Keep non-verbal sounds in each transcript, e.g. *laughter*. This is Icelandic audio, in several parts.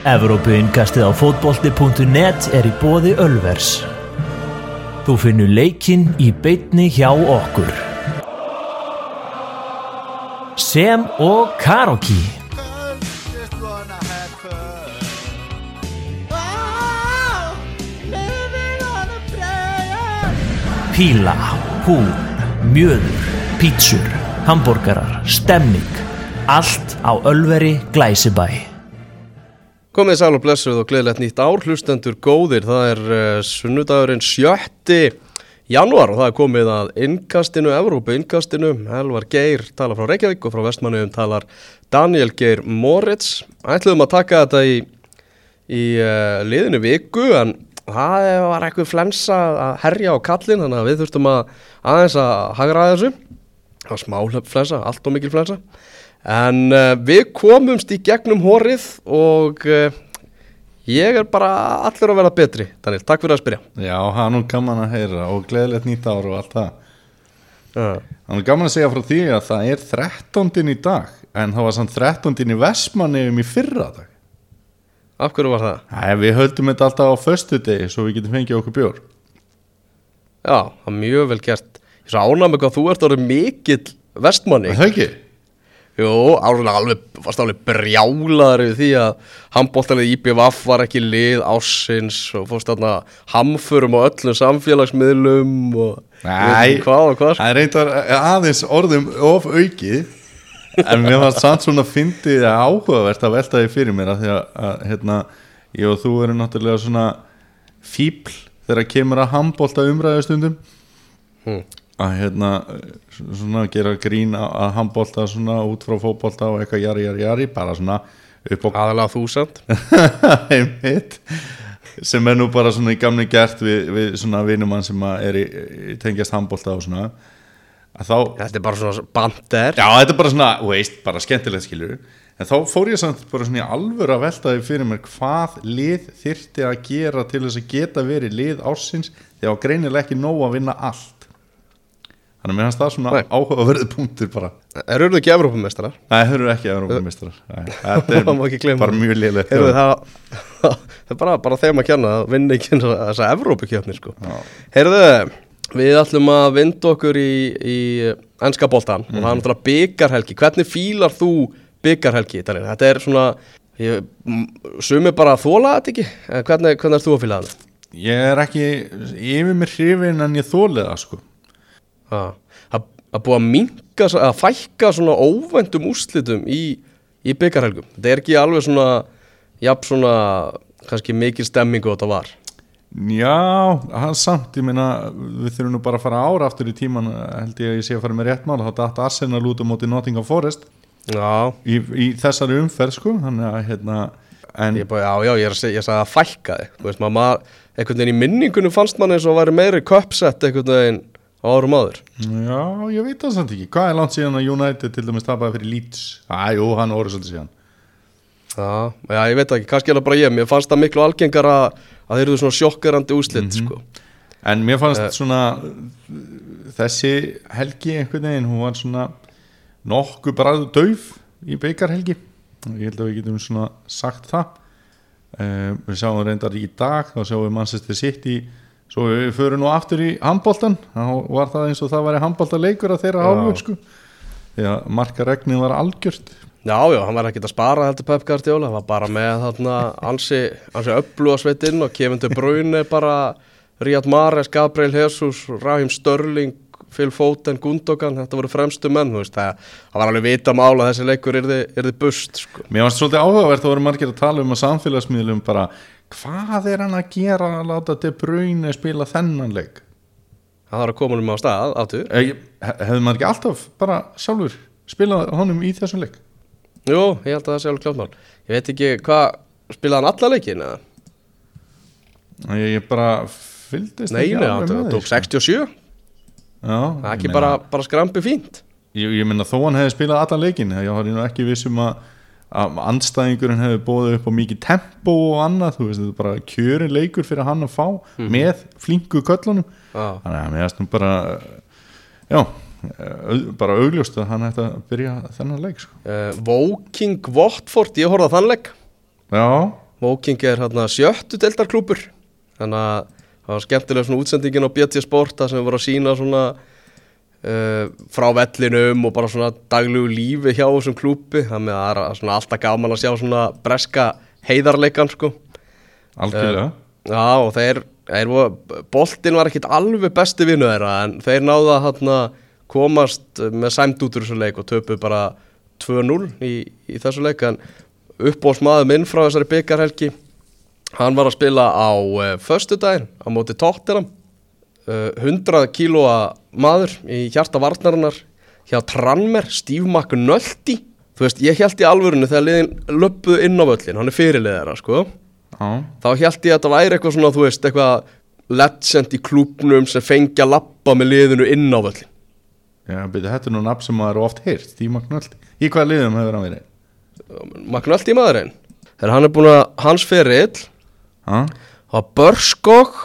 Evrópuinkastið á fótbolti.net er í bóði Ölvers. Þú finnur leikinn í beitni hjá okkur. Sem og Karoki. Píla, hún, mjöður, pítsur, hambúrgarar, stemming. Allt á Ölveri Glæsibæ. Komið sæl og blessuð og gleðilegt nýtt ár, hlustendur góðir, það er uh, sunnudagurinn 7. janúar og það er komið að innkastinu, Evrópu innkastinu, Elvar Geir talar frá Reykjavík og frá Vestmannuðum talar Daniel Geir Moritz. Ætluðum að taka þetta í, í uh, liðinu viku en það var eitthvað flensa að herja á kallin þannig að við þurftum að aðeins að hagra að þessu. Það var smá flensa, allt og mikil flensa. En uh, við komumst í gegnum horið og uh, ég er bara allur að vera betri. Daniel, takk fyrir að spyrja. Já, það er gaman að heyra og gleðilegt nýtt ár og allt það. Uh, Það er gaman að segja frá því að það er 13. í dag en það var samt 13. í Vestmanneum í fyrra dag. af hverju var það? Æ, við höldum þetta alltaf á föstu degi svo við getum fengið okkur bjór. Já, það er mjög vel gert. Ég svo ánæg með hvað þú ert orðið mikill vestmanni. Er Það ekki? Jú, árlega alveg, varst alveg brjálaður yfir því að handbóltalið IBVF var ekki lið ásins og fórst þarna hamförum á öllum samfélagsmiðlum og Nei, hvað og hvað. sko. það er reyndar aðeins orðum of aukið en mér var samt svona fyndið áhugavert að velta því fyrir mér að því að, að hérna, ég og þú erum náttúrulega svona fíbl þegar kemur að handbólta umræðustundum Hmm. Að hérna svona gera grín að- handbólta svona út frá fótbólta og eitthvað jari jari jari bara svona upp á Aðalega þúsand. *laughs* einmitt sem er nú bara svona í gamni gert við, við svona vinumann sem er í, í tengjast handbólta og svona þá, Þetta er bara svona bandir. já þetta er bara svona veist, bara skemmtilegt skilur en þá fór ég samt bara svona í alvöru að velta því fyrir mér hvað lið þyrfti að gera til þess að geta verið lið ársins þegar á greinilega ekki nóg að vinna allt þannig að mér hans það svona Nei. áhugaverðið punktur bara Er auðvitað ekki Evrópumestrar? Nei, þau eru ekki Þetta *laughs* Það er bara mjög liðlegt það, það er bara, bara þeim að kjanna að vinna ekki þessa Evrópukjöfni sko. Heyrðu, við ætlum að vinda okkur í, í ennska boltan og það er náttúrulega byggarhelgi Hvernig fílar þú byggarhelgi? Daniel? Þetta er svona sumir bara að þóla þetta ekki En hvernig, hvernig er þú að fíla það? Ég er ekki yfir mér hrifin en ég þólið það sko Að að búa að minka, að fækka svona óvæntum úrslitum í, í byggarhelgum Þetta er ekki alveg svona, jafn svona, kannski mikil stemming og þetta var. Já, hann samt, ég meina við þurfum nú bara að fara ára aftur í tíman held ég að ég sé að fara með rétt mál þá datt Arsenal út á móti Nottingham Forest. Já, í, í þessari umferð sko þannig að hérna en Ég bara, já, já, ég, er að segja, ég sagði að fækka þig. Þú veist, maður, einhvern veginn í minningunum fannst mann eins og væri meiri köpsett einhvern veginn árum áður. Já, ég veit það samt ekki. Hvað er langt síðan að United til dæmis tapaði fyrir Leeds? Æ, jú, hann orður svolítið síðan. Já, já, ég veit ekki, kannski er það bara ég. Mér fannst það miklu algengar að, þeir eru svona sjokkerandi úslit, sko. En mér fannst Eh. svona þessi helgi einhvern veginn, hún var svona nokkuð bara dauf í beikarhelgi ég held að við getum svona sagt það. Uh, við sjáum reyndar í dag þá sjáum við Manchester City svo við förum nú aftur í handbóltan þá var það eins og það væri handbóltaleikur að þeirra hálfu sko. Því að markaregnið var algjört. Já, já, hann var ekkert að spara heldur Pep Guardiola. Hann var bara með þarna ansi, ansi öfluga sveitinn og Kevin De Bruyne bara Riyad Mahrez, Gabriel Jesus Raheem Störling, Phil Foden Gundogan, þetta voru fremstu menn þú veist, það, það var alveg vita mála að þessi leikur yrði, yrði bust sko. Mér fannst svolítið áhugavert að voru margir að tala um að samfélagsmiðlum bara hvað er hann að gera að láta De Bruyne spila þennan leik? Það var að koma um á stað aftur. Eh, hef- hefði maður ekki alltaf bara sjálfur spilað honum í þessum leik? Jú, ég held að það sé alveg klátmál Ég veit ekki hvað, spilaði hann alla leikin eða? ég, ég bara fylgdist Nei, ekki alveg hann með tók því, sko. 67 Já, Það er ekki meina- bara, bara skrampi fínt. Ég, ég minna þó hann hefði spilað allan leikin ég var nú ekki vissum að að andstæðingurinn hefði bóðið upp á mikið tempo og annað, þú veist, þetta er bara kjörin leikur fyrir hann að fá með flinku köllunum, Já, þannig að mér erst nú bara já, bara augljóst að hann ætti að byrja þennan leik sko. uh, Woking Watford, ég horfði að þann leik. Já, Woking er hérna sjöttu deltarklúpur þannig að það var skemmtilega svona útsendingin á BT Sport það sem var að sína svona frá vellinum og bara svona daglegu lífi hjá þessum klúpi þannig að það er svona alltaf gaman að sjá svona breska heiðarleikan sko. Algjörlega. Já og þeir, þeir boltinn var ekkit alveg besti vinnu þeirra en þeir náðu að hérna, komast með sæmt út úr þessu leik og töpu bara 2-0 í, í þessu leik. En uppbóðsmaður minn frá þessari byggarhelgi hann var að spila á uh, föstudaginn á móti tóttinam uh, 100 kílóa maður í hjarta varnarinnar hjá Tranmer, Steve McNulty þú veist, ég held í alvörinu þegar liðin löpuðu inn á völlin, hann er fyrirliðara sko Já, þá held ég að þetta væri eitthvað svona, þú veist, eitthvað legend í klúbnum sem fengi að lappa með liðinu inn á völlin. já byrju, þetta er nú nafn sem maður oft heyrt Steve McNulty Í hvaða liðum hefur hann verið? Magnaldi maðurinn. Þegar hann er búin að, hans ferill, Já, hafa Börskog,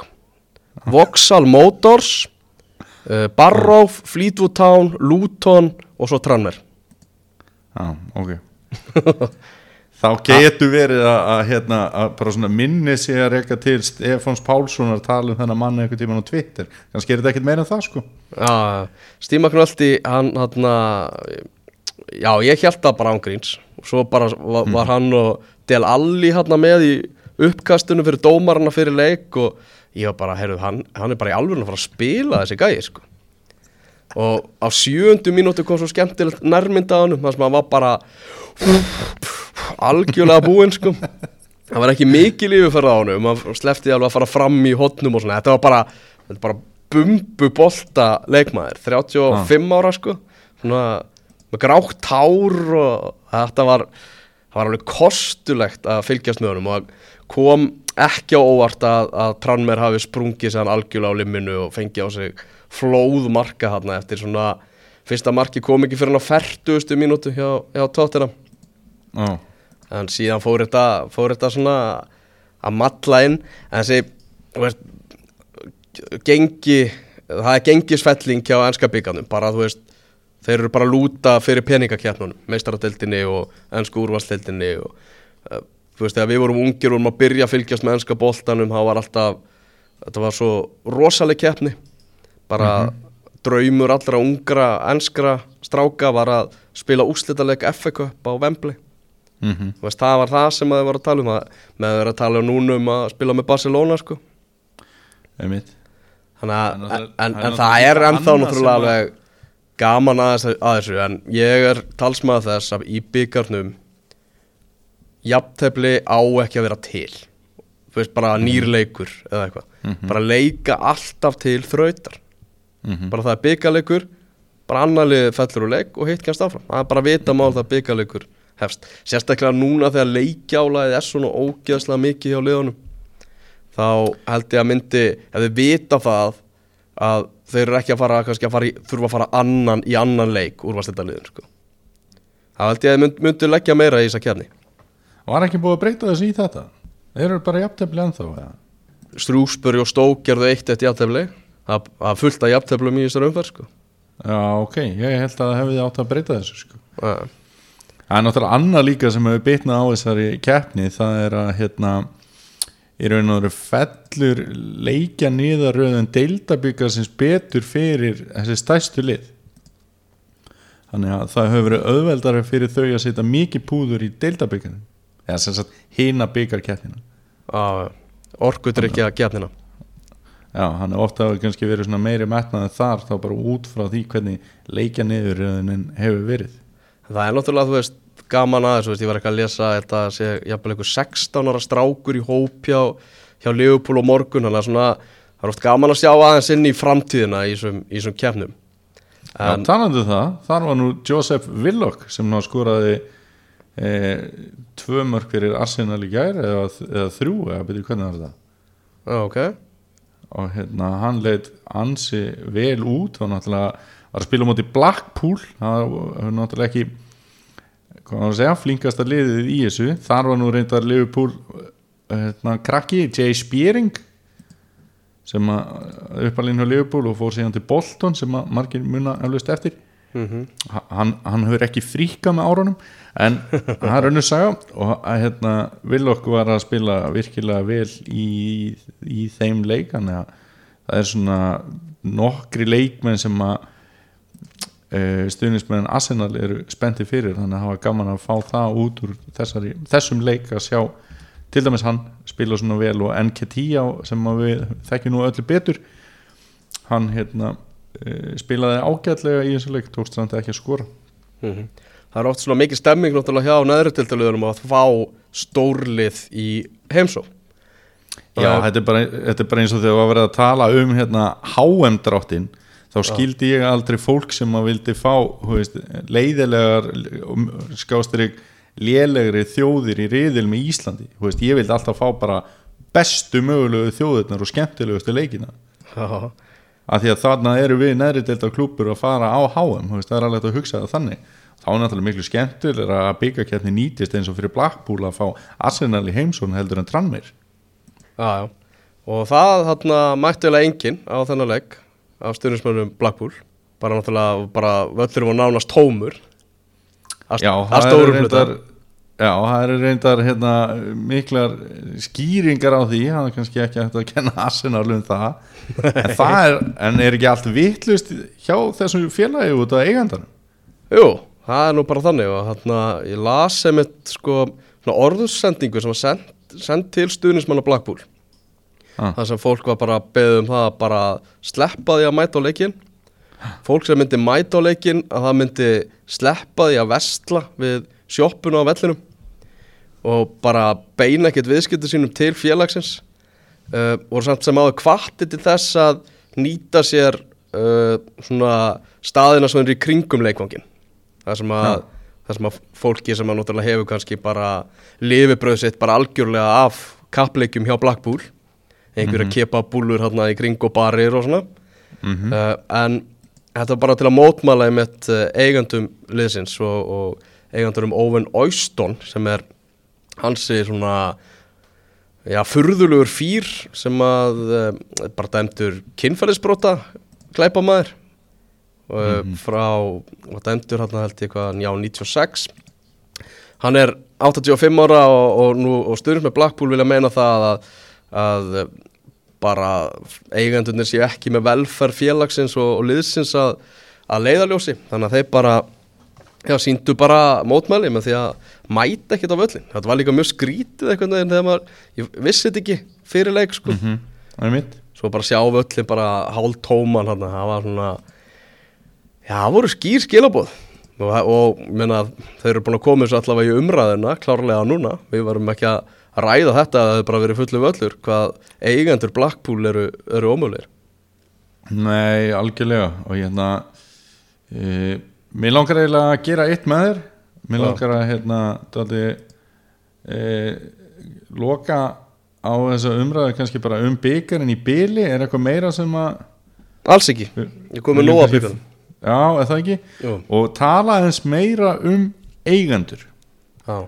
Vauxhall Motors, uh, Barrow, Fleetwood Town, Luton og svo Tranmer. já, ok *laughs* Þá getur verið að, að, hérna, að bara svona minni sig að reyka til Stefáns Pálssonar tala um þennan mann einhvern tímann á Twitter kannski er þetta ekkert meira en það sko Já, McNulty, hann, hann, já, ég held það bara ángríns. Og svo bara var, var hann og Del Alli hann með í uppkastunum fyrir dómarana fyrir leik og ég var bara, heyrðu, hann, hann er bara í alveg að fara að spila þessi gæi, sko. Og á sjöndu mínútu kom svo skemmtilegt nærmynda á hann, þar sem hann var bara algjörlega búinn, sko. Það var ekki mikið lífið á honum, hann slefti alveg að fara fram í hotnum og svona, þetta var bara, þetta var bara bumbu bolta leikmaður, 35 ára sko, svona með grátt hár og þetta var, það var alveg kostulegt að fylgjast með honum og kom ekki á óvart að, að Tranmer hafi sprungið sér algjörlega á limminu og fengið á sig flóð marka þarna eftir svona, fyrsta marki kom ekki fyrir hann á 40. mínútu hjá, hjá tóttina Já, en síðan fór þetta, fór þetta svona að matla inn. En þessi veist, gengi það er gengisfelling hjá ennska byggarnum bara þú veist þeir eru bara lúta fyrir peningakjarnunum meistaradeildinni og ennsku úrvarsdeildinni og veist þegar við vorum ungir og vorum að byrja að fylgjast með ennska boltanum þá var alltaf þetta var svo rosaleg keppni. Bara draumur allra ungra ennskra stráka var að spila úslitaleg FA Cup á Wembley. Mm Þú veist, það var það sem þið var að tala um með að vera að tala núna um að spila með Barcelona sko. einmitt. Þannig að, Það en, en, það er það ennþá náttúrulega alveg gaman að þessu, að þessu en ég er talsmaður þess að í byggarnum jafntefli á ekki að vera til. Þú veist, bara Mhm. nýr leikur eða eitthvað, bara leika alltaf til þrautar. Mhm. bara það er byggarleikur bara annarlið fellur úr leik og hitt kemst áfram. Það er bara að vita mál það byggarleikur hefst, sérstaklega núna þegar leikjálaðið er svona ógeðslega mikið hjá liðunum þá held ég að myndi ef þið vita það að þeir eru ekki að fara, kannski að fara í, þurfa að fara annan í annan leik úrvastildaliðin sko. þá held ég að þið mynd, myndu leggja meira í þessa kefni Var ekki búið að breyta þessu í þetta? Þeir eru bara jafntefli ennþá eða? Strúsburi og Stók gerðu eitt eftir jafntefli það fullt af jafnteflum í þessar umferð sko. Já, ok, ég held að það hefði átt að breyta þessu sko. Það er náttúrulega annað líka sem hefur bitnað á þessari keppni það er að hérna í raun og veru fellur leikja niðarröðun deildabyggarsins betur fyrir þessi stæstu lið þannig að það hefur verið auðveldara fyrir þau að setja mikið púður í deildabyggarinn eða sem sagt hina byggarkeppnina Já, orkudrykja kefnina Já, hann er ofta kannski verið svona meiri metnaði þar þá bara út frá því hvernig leikja niðurröðunin hefur verið. Það er náttúrulega, þú veist, gaman aðeins, veist, ég var ekki að lesa þetta sé jafnvel einhver 16 ára strákur í hóp hjá, Liverpool og morgun, þannig að svona, það er oft gaman að sjá aðeins inn í framtíðina í þessum, kefnum. Já, talandi um það, þar var nú Joseph Willock sem ná skoraði tvö mörg fyrir Arsenal í gær eða, eða þrjú, eða byrju hvernig var þetta ok. og hérna hann leitt ansi vel út og náttúrulega var að spila á móti Blackpool það var náttúrulega ekki hvað var að segja, flinkasta liðið í þessu. Þar var nú reyndar Liverpool hérna, krakki, Jay Spearing sem að uppalinn hjá Liverpool og fór síðan til Bolton sem að margir muna eflaust eftir Ha- hann, hann hefur ekki fríkað með árunum en það er önnur saga og að, hérna, Willock var að spila virkilega vel í, í þeim leik þannig að það er svona nokkri leikmenn sem að uh, stuðnismenn Arsenal eru spennti fyrir þannig að hafa gaman að fá það út úr þessari, þessum leik að sjá til dæmis hann spila svona vel og Nketiah sem að við þekkjum nú öllu betur hann hérna spilaði ágætlega í þessu leik tókst samt ekki að skora. Mhm. Það er oft svona mikið stemming náttúrulega hjá neðrutildalöðunum að fá stórlið í heimsó Já, þetta er, bara, þetta er bara eins og þegar var verið að tala um hérna dráttin þá skildi ég aldrei fólk sem að vildi fá veist, leiðilegar skástrík lélegri þjóðir í riðil með Íslandi. Veist, ég vildi alltaf fá bara bestu mögulegu þjóðirnar og skemmtilegustu leikina. Já, af því að þarna eru við neðri deildar klúpur að fara á veist, það er alveg að hugsa það þannig. Þá er náttúrulega miklu skemmtilega að byggakjarni nýtist eins og fyrir Blackpool að fá Arsenal í heimsón heldur en Tranmir já, já. Og það þarna mættilega enginn á þennan legg af stjórnismönnum Blackpool. Bara náttúrulega bara völlur var nánast tómur. Að, Já, að stórum hluta reyndar Já, það eru reyndar hérna, miklar skýringar á því. Það er kannski ekki hægt að kenna Arsenal um það. En það er, en er ekki allt vitlust hjá þessum félagi út af eigandanum? Jú, það er nú bara þannig og þarna ég las sem eitt sko orðussendingu sem var send, send til stuðnismanna Blackpool. Ah. þar sem fólk var bara beða um það að bara sleppa því að mæta á leikin fólk sem myndi mæta á leikin að það myndi sleppa því að vestla við sjoppuna á vellinum og bara beina ekkert viðskiptu sínum til félagsins. Uh, og samt sem áður kvatti til þess að nýta sér uh, svona staðina svona í kringum leikvangin það sem að, það sem að fólki sem að náttúrulega hefur kannski bara lifibröð sitt bara algjörlega af kappleikjum hjá Blackpool einhverja mm kepa búlur hérna í kring og barir og svona. Uh, en þetta var bara til að mótmæla uh, eigandum liðsins og, og eigandur um Owen Oyston sem er hansi svona já, furðulegur fýr sem að uh, bara dæmdur kynferðisbrota glæpa maður uh, frá, var dæmdur hann held ég hvað, já, 96 hann er 85 ára og, og, nú, og stundum með Blackpool vilja meina það að, að eh, bara eigendurnir séu ekki með velferð félagsins og, og liðsins að, að leiðaljósi þannig að þeir bara já, síndu bara mótmæli með því að mæta ekkert á völlin þetta var líka mjög skrítið veginn þegar maður, ég vissi þetta ekki fyrir leik sko, mm mitt svo bara sjá völlin bara hálf tóman hann, það var svona já, það voru skýr skilabóð og, og menna, þau eru búin að koma þessu allavega í umræðina klárlega núna, við varum ekki að ræða þetta að það hefur bara verið fullu völlur hvað eigendur Blackpool eru, eru ómögulegir. Nei, algjörlega. Og hérna e, Mér langar eiginlega að gera eitt með þér. Mér Já. langar að hérna dátti, e, loka á þessa umræðu kannski bara um byggarinn í byli er eitthvað meira sem að alls ekki, ég kom með kannski- byggarn Já, er það ekki? Jú. Og tala eins meira um eigendur. Já,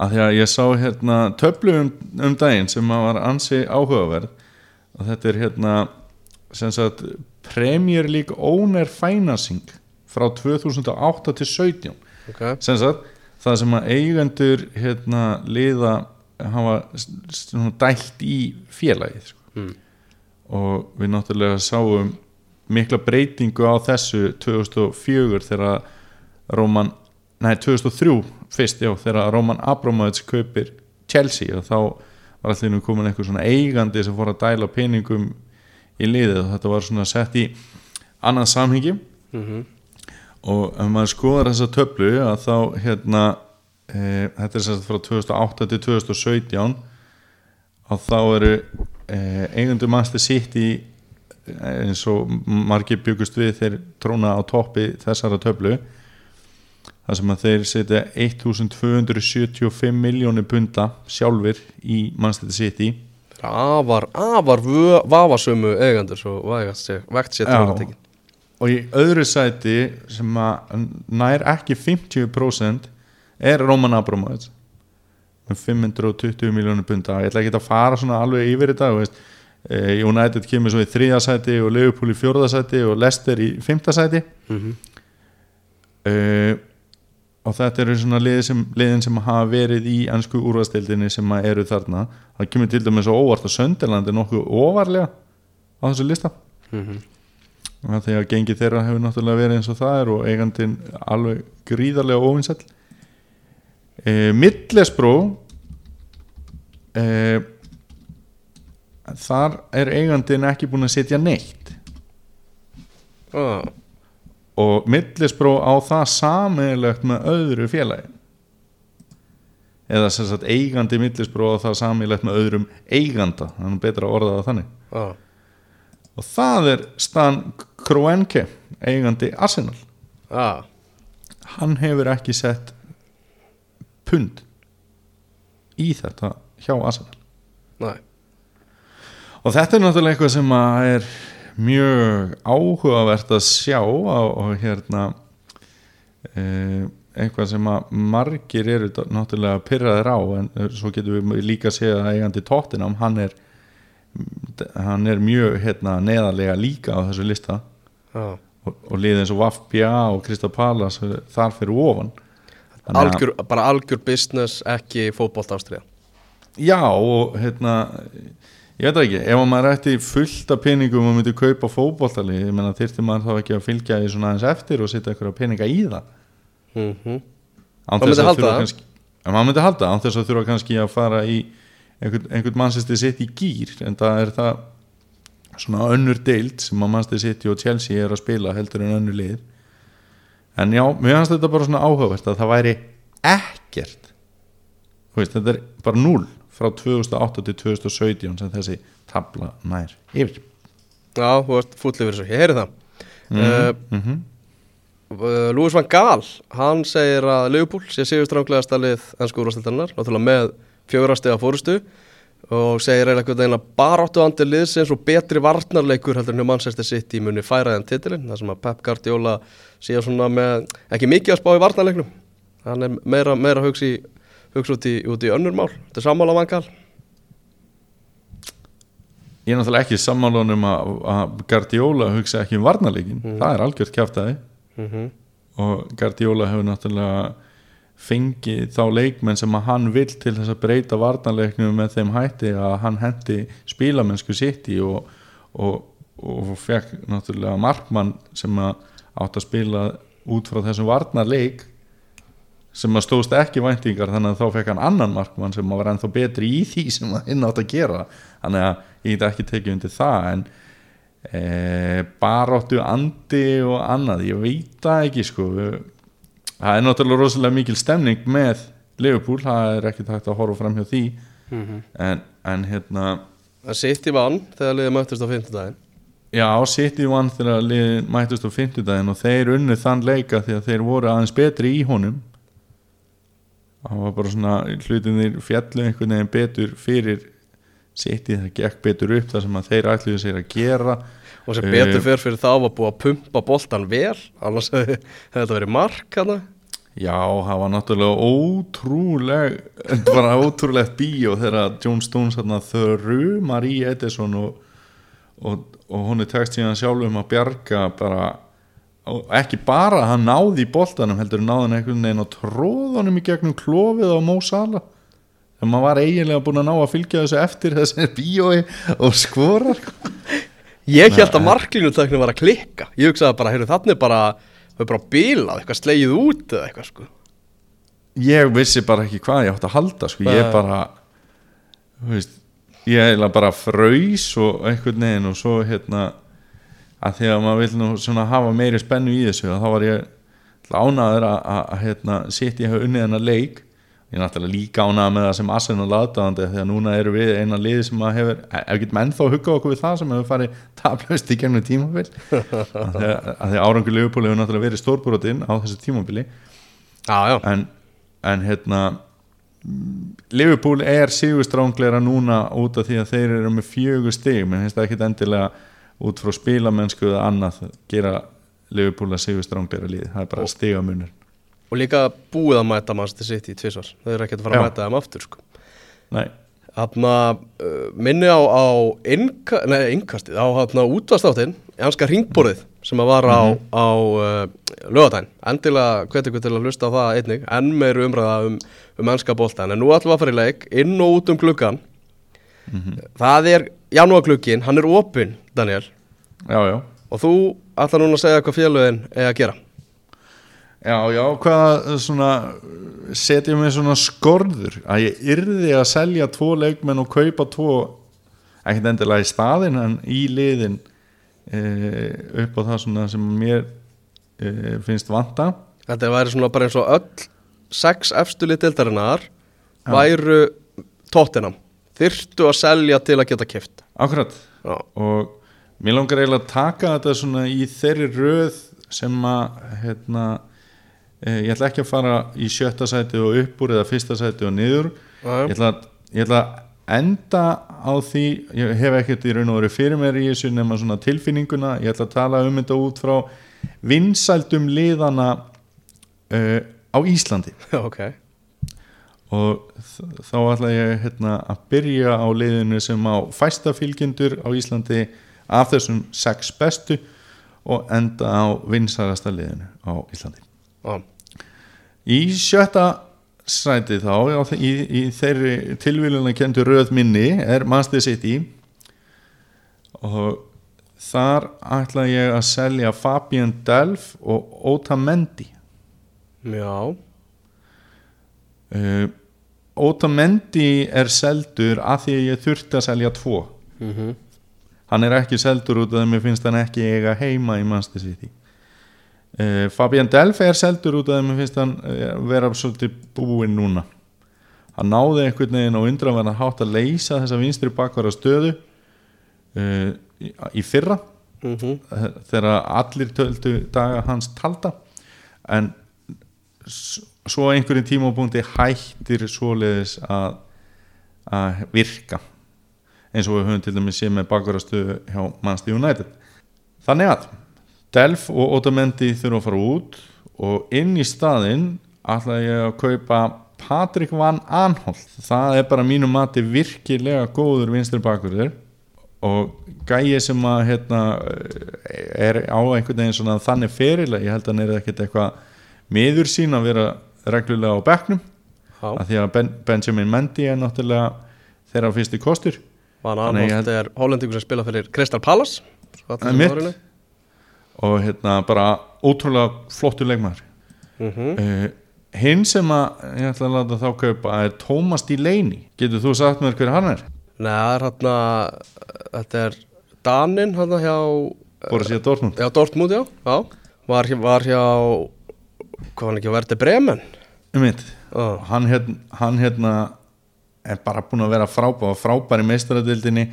að því að ég sá hérna töflu um, um daginn sem að var ansi áhugaverð. Og þetta er hérna sem sagt Premier League Owner Financing frá 2008 til 17 ok sem sagt það sem að eigendur hérna liða hafa dælt í félagið sko. Mm. og við náttúrulega sáum mikla breytingu á þessu 2004 þegar Roman, nei 2003 fyrst já, þegar Roman Abramovich kaupir Chelsea og þá var allir nú komin eitthvað svona eigandi sem fór að dæla peningum í liðið og þetta var svona sett í annað samhengi mm og ef maður skoðar þessa töflu að þá hérna e, þetta er sérst frá 2008 til 2017 að þá eru e, eigundur Master City eh, eins og margir byggust við þeir tróna á toppi þessara töflu þar sem að þeir setja 1275 miljónir punta sjálfur í Manchester City afar, afar vö- vafasömu eigendur svo vægast sé, vegt sér til Já. að tekin og í öðru sæti sem að nær ekki 50% er Roman Abramovich með 520 miljónir punta ég ætla ekki að fara svona alveg yfir þetta veist. Eh, United kemur svo í þriða sæti og Liverpool í fjórða sæti og Leicester í fymta sæti. Mm uh, og þetta eru svona liðin sem, liðin sem hafa verið í ennsku úrvastildinni sem eru þarna. Það kemur til dæmis óvart að Sönderland er nokkuð ofarlega á þessu lista. Og það þegar gengið þeirra hefur náttúrulega verið eins og það er og eigandinn alveg gríðarlega óvinsæll. Uh, Middlesbró uh, þar er eigandinn ekki búin að setja neitt. Ah, og Middlesbró á það sammeilegt með öðru félagi. Eða sem sagt eigandi Middlesbró á það sammeilegt með öðrum eiganda. Þannig betra að orða það þannig. Ah, og það er Stan Kroenke eigandi Arsenal. Ah, hann hefur ekki sett pund í þetta hjá Arsenal. Næ og þetta er náttúrulega eitthvað sem er mjög áhugavert að sjá og, og hérna e, eitthvað sem að margir eru náttúrulega pyrraðir á en svo getum við líka að segja að eigandi tóttinam hann er hann er mjög hérna, neðarlega líka á þessu lista. Ah. og, og liðið eins og Vafbja og Krista Palas þar fyrir ofan. Þannig að- algjör, bara algjör business ekki fótbolt ástriða Já og hérna ég veit ekki, ef maður ætti fullt af peningum og myndi kaupa fótboltali ég menna þyrfti maður þá ekki að fylgja því svona aðeins eftir og setja eitthvað peninga í það? Mm Án Maður myndi halda það. maður myndi halda það, án þess að þurfa kannski að fara í einhvern, einhvern mannstæsti sitt í gýr en það er það svona önnur deild sem að mannstæsti sitt og Chelsea er að spila heldur en önnur lið. En já, mér fannst þetta bara svona áhugavert að það væri ekkert veist, þetta er bara 0 frá 2008 til 2017 sem þessi tabla nær yfir. Já, þú varst fúll yfir þessu, ég heyri það. Mm mm -hmm. uh, Lúis van Gaal, hann segir að Leopold sé sigur stránglegasta lið ennsku úrvastildarinnar, náttúrulega með fjórastega fórustu og segir eiginlega baráttu andi liðsins og betri varnarleikur heldur en hjá Manchester City muni færa þeim titilin, þar sem að Pep Guardiola sé svona með, ekki mikið að spá í varnarleiknum. Hann er meira, meira hugsi hugsa út í, út í önnur mál, þetta er sammála van Gaal ég er náttúrulega ekki sammálunum að, að Guardiola hugsa ekki um varnarleikin það er algjört kjáftæði mm -hmm. og Guardiola hefur náttúrulega fengið þá leikmenn sem að hann vill til þess að breyta varnarleiknum með þeim hætti að hann hendi spílamennsku sitt í og, og, og fekk náttúrulega markmann sem að átt að spila út frá þessum varnarleik sem að stóðst ekki væntingar þannig að þá fekk hann annan markmann sem að var ennþá betri í því sem að hinn átt að gera. Þannig að ég get ekki tekið undir það en e, baróttu andi og annað, ég veit það ekki sko það er náttúrulega rosalega mikil stemning með Liverpool, það er ekki takt að horfa fram hjá því. En, en hérna Það City vann þegar liðið möttist á 50 daginn já, City vann þegar liðin mættust á 50 daginn og þeir unnu þann leika því að þeir voru aðeins betri í honum. Það var bara svona hlutinir fjallu einhvern veginn betur fyrir City, það gekk betur upp það sem að þeir ætluðu sér að gera og sem Eh, betur fyrir fyrir þá var búið að pumpa boltan vel annars *laughs* hefði þetta verið mark hana Já, það var náttúrulega ótrúleg *laughs* bara ótrúlegt bíó þegar John Stones þarna þrumar í Edison og, og, og hún er tekst síðan sjálf um að bjarga bara ekki bara að hann náði í boltanum heldur náði hann einhvern veginn og tróðanum í gegnum klofið á Mo Salah. Þegar maður var eiginlega búin að ná að fylgja þessu eftir þessi *laughs* bíói og skorar Ég held að marklínutekni var að klikka. Ég hugsaði bara, heyrðu þannig bara þau bara bilað, eitthvað slegið út eða eitthvað sko. Ég vissi bara ekki hvað ég átti að halda sko. ég bara þú veist, ég eiginlega bara fröys og einhvern veginn og svo hérna að því að maður vil nú svona hafa meiri spennu í þessu þá var ég ánaður að, að, að hérna, sitt ég hafa unnið hennar leik ég er náttúrulega líka ánaður með það sem Asen og laðdáðandi því að núna eru við eina liði sem að hefur ef við getum ennþá að hugga okkur við það sem hefur farið taplaust í gennum tímabil. Að því árangur Leopold hefur náttúrulega verið stórbrotin á þessu tímabili. Já, já, en, en hérna Liverpool er sigurstrángleira núna út af því að þeir eru með fjögur stig. Menn finnst það ekkit endilega út frá spilamennsku eða annað gera Liverpool að sigurstrángleira lið það er bara stigamunur og líka búið að mæta Manchester City í tvisvar. Þau eru ekkert að fara að Já. mæta þeim aftur sko. Nei, Þarna, uh, minni á, á innka, nei, innkastið, á útvastáttin, í hanska ringborðið sem að var á, á uh, lögadaginn endilega hvet ykkur til að hlusta á það einnig. Enn meir umræða um, um ennska boltan en nú við að fara í leik inn og út um gluggan það er janúarglugginn, hann er opinn Daniel. Já, já. Og þú ætlar núna að segja hvað félögin er að gera Já, já, hvað svona setjum við svona skorður? Að ég yrði að selja tvo leikmenn og kaupa tvo ekkert endilega í staðinn en í liðin e, upp á það svona sem mér e, finnst vanta. Þetta væri svona bara eins og öll sex efstulið dildarinnar væru tóttinam þyrftu að selja til að geta kift Akkurat. Já, og mér langar eiginlega að taka þetta svona í þeirri röð sem að hérna, ég ætla ekki að fara í sjötta sæti og upp úr eða fyrsta sæti og niður. Ég ætla, ég ætla að enda á því ég hef ekkert í raun og veru fyrir mér í þessu nema svona tilfinninguna. Ég ætla að tala um þetta út frá vinsældum liðana uh, á Íslandi. *laughs* Ok. Og þá ætla ég hérna, að byrja á liðinu sem á fæsta fylgjendur á Íslandi af þessum sex bestu og enda á vinsælasta liðinu á Íslandi Já, Í sjötta sæti þá já, í, í þeirri tilvíluna kendur röð minni er Manchester City. Og þar ætla ég að selja Fabian Delf og Otamendi. Já, uh, Otamendi er seldur að því að ég þurfti að selja tvo. Mhm. Hann er ekki seldur út af því að mér finnst hann ekki eiga heima í Manchester City Fabian Delf er seldur út af því að mér finnst hann uh, vera svolítið búinn núna. Hann náði einhvern veginn á undraverðan hátt að leysa þessa vinstri bakvara stöðu uh, í, fyrra mhm. eh, þegar allir töldu daga hans talda. En svo einhverjum tímapunkti hættir svoleiðis að, að virka eins og við höfum til dæmis séð með bakvarastöðu hjá Manchester United. Þannig að Delf og Otamendi þurfa að fara út og inn í staðinn ætla ég að kaupa Patrik Van Anholt það er bara mínu mati virkilega góður vinstri bakverður og gæi sem að hérna, er á einhvern veginn svona þannig ferilega, ég held að hann er ekkert eitthvað miður sín að vera reglulega á bekknum. Af því að ben, Benjamin Mendy er náttúrulega þeirra fyrsti kostur. Van ég Arnold er hollendingur sem spila fyrir Crystal Palace Það er mitt. Og hérna bara ótrúlega flottur leikmaður. Mhm. uh, hinn sem að ég ætla að láta þá kaupa er Thomas Delaney. Getur þú sagt mér hver hann er? Nei, er hérna Þetta er Danin hérna hjá Borussia Dortmund. Já, Dortmund, já, já. Var, var hjá Hvað hann ekki verði Bremen? Um mitt Já, hann, hérna, hann hérna er bara búin að vera frábær frábær í meistaradildinni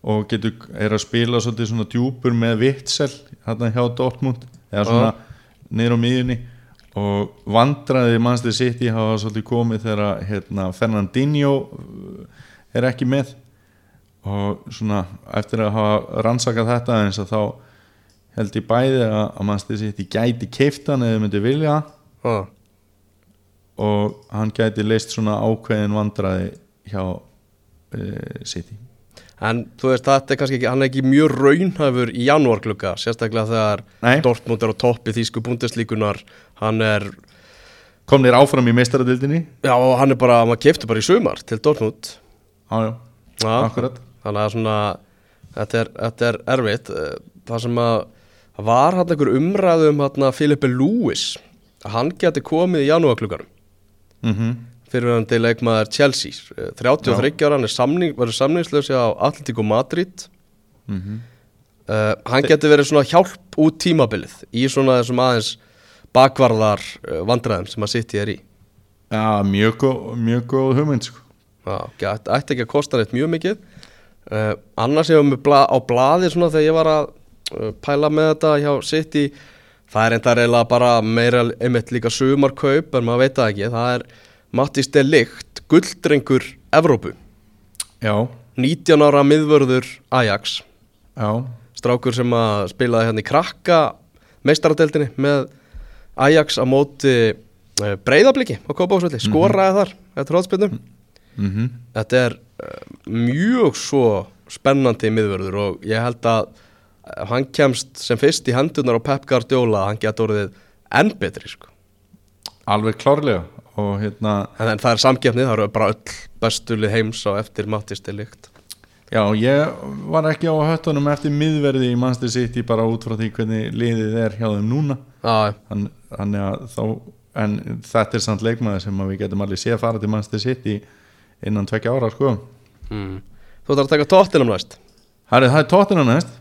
og getur, er að spila svolítið svona djúpur með Vitsel hérna hjá Dortmund eða svona niður á miðjunni. Og vandraði mannstu sitt í hafa svolítið komið þegar hérna, Fernandinho uh, er ekki með. Og svona eftir að hafa rannsakað þetta eins að þá held ég bæði að, að mannstu sitt í gæti keiftan eða myndi vilja. Já, og hann gæti leist svona ákveðin vandraði hjá uh, City En þú veist, þetta er kannski ekki, hann er ekki mjög raunhæfur í janúarglugga, sérstaklega þegar Nei. Dortmund er á toppi þýsku búndeslíkunar, hann er, kom þér áfram í meistaradildinni já, og hann er bara, maður kefti bara í sumar til Dortmund. já, já, Já, akkurat Þannig að svona, þetta er, þetta er erfitt. Eh, Það sem að, var hann einhver umræðu um hann að Filipe Lewis, hann geti komið í janúarglugganum. mm fyrir hann til leikmaður Chelsea. Eh, 33 ára, hann er samning, verður samningslösi á Atletico Madrid. Mhm. uh, hann getur verið svona hjálp út tímabilið í svona þessum aðeins bakvarðar uh, vandræðum sem að sitt í er í. Já, mjög góð, mjög góð hugmynd sko. Já, ætti, ætti ekki að kosta neitt mjög mikið. Uh, annars hefur mig bla, á blaði svona þegar ég var að pæla með þetta hjá City það er enda reyla bara meira einmitt líka sumarkaup en maður veit það ekki það er Mattis Delikt gulldrengur Evrópu. Já, 19 ára miðvörður Ajax. Já, strákur sem að spilaði hérna í krakka meistaradeldinni með Ajax á móti uh, breyðabliki á Kópásvöldi, skoraði þar eftir hóðspilnum mhm. Þetta er uh, mjög svo spennandi miðvörður og ég held að ef hann kemst sem fyrst í hendunar á Pep Guardiola hann getur orðið enn betri sko. alveg klárlega og hérna en, það er samkeppnið, það eru bara öll bestulið heims á eftir Mattisti líkt Já, ég var ekki á höttunum eftir miðverði í Manchester City bara út frá því hvernig liðið er hjá þeim núna. Já, Þann- þannig að þá en þetta er samt leikmaður sem við getum alveg sé að fara til Manchester City innan tvekja ára sko. Mm. Þú ætlar að taka tóttinum næst? Herri, það er tóttina næst.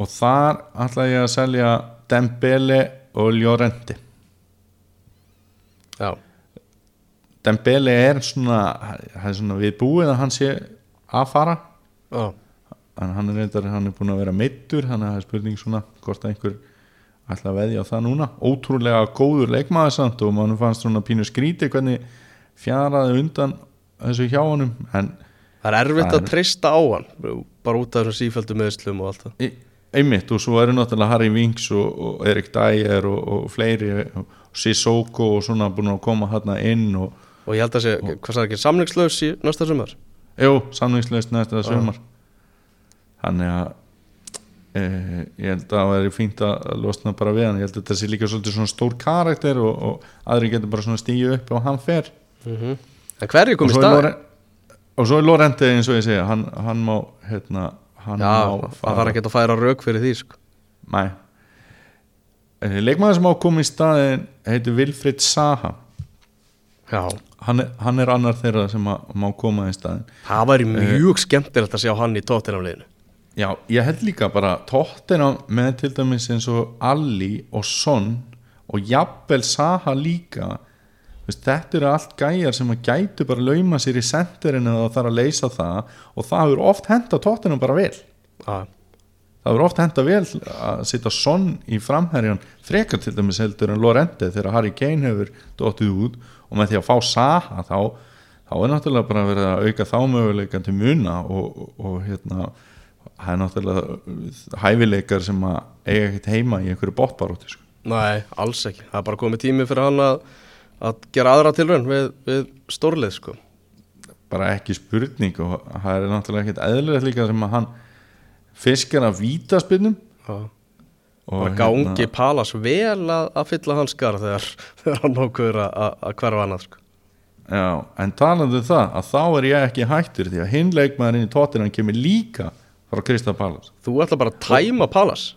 Og þar ætla ég að selja Dembele og Llorente Já, Dembele er svona, er svona við búið að hann sé að fara. Já, en hann er reyndar, hann er búin að vera meittur þannig að það er spurning svona hvort einhver ætla að veðja á það núna. Ótrúlega góður leikmaður samt og mann fannst svona pínu skríti hvernig fjaraði undan þessu hjá honum en það er erfitt að treysta á hann bara út af þessum sífældu meðslum og allt það einmitt og svo eru náttúrulega Harry Winks og, og Erik Dyer og, og fleiri og Sissoko og svona búin að koma hérna inn og Og ég held að sé, hvað sagði ekki, samningslaus í næsta sumar? Jú, samningslaust næsta sumar. Þannig að e, ég held að það veri fínt að losna bara við hann, ég held að þetta sé líka svolítið svona stór karakter og, og aðri getur bara svona stíu upp og hann fer. En hverju kom og í svo, er stað? Lore, og svo er Lorente eins og ég segja hann, hann má hérna, hann Já, það þarf ekki að færa rauk fyrir því sko. Nei. Eh, Leikmaður sem á komið í staðin heitir Vilfrid Saha. Já, hann er, hann er annar þeirra sem má koma í staðin það væri mjög skemmtilegt að sjá hann í tóttinamliðinu Já, ég held líka bara tóttina með til dæmis eins og Alli og Son og jafnvel Saha líka Veist, þetta eru allt gæjar sem að gætu bara lauma sér í senderinu og það þarf að leysa það og það hefur oft henda tóttina bara vel. Já, það verður oft henda vel að setja sonn í framherjan frekar til dæmis heldur en Lorente þegar Harry Kane hefur dottið út og með því að fá Saha þá, þá er náttúrulega bara verið að auka þá möguleika til muna og, og, og hérna það er náttúrulega hæfileikar sem að eiga ekkert heima í einhverju botbaróti sko. nei, alls ekki. Það er bara komið tími fyrir hann að, að gera aðra tilraun við, við stórlið sko. bara ekki spurning og það er náttúrulega ekkert eðlilegt líka sem að hann fiskar af vítaspinnum Já og bara gangi Palas vel að, að fylla hans skar þegar, *laughs* þegar hann ákveður að, að, að hverfa annað sko. Já, en talandi um það að þá er ég ekki hættur því að hinn leikmaðurinn í tóttinan kemur líka frá Krista Pallas þú ætla bara að tæma Palas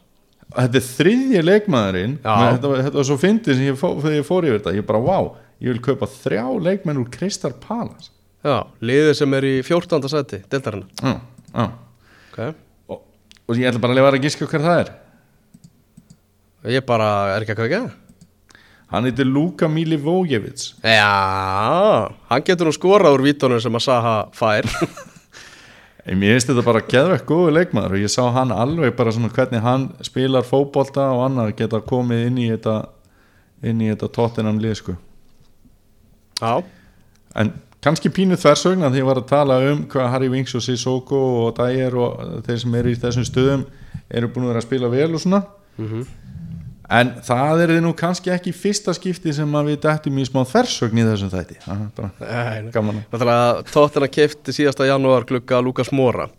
Þetta er þriðji leikmaðurinn þetta, þetta var svo fyndið sem ég fó, ég fór yfir þetta. Ég bara, wow, ég vil kaupa þrjá leikmenn úr Kristal Pallas Já, liðið sem er í 14. seti já okay. og, og ég ætla bara að lefa að gíska hver það er. Ég bara er ekki að það Hann heitir Luka Milivojevic. Já, hann getur nú skorað úr vítunum sem að Saha fær *laughs* Mér finnst þetta bara geðvekk góðu leikmaður og ég sá hann alveg bara svona hvernig hann spilar fótbolta og annað geta komið inn í þetta inn í þetta tóttinam lið sko. Já, En kannski pínu þversögn að því ég var að tala um hvað Harry Winks og Sissoko og Dyer og þeir sem eru í þessum stöðum eru búin að vera að spila vel og svona en það er þið nú kannski ekki fyrsta skipti sem að við dættum í smá þversögn í þessum þætti. Aha, bara, Nei, gaman. Að- tóttina kefti síðasta janúar glugga Lukas Mora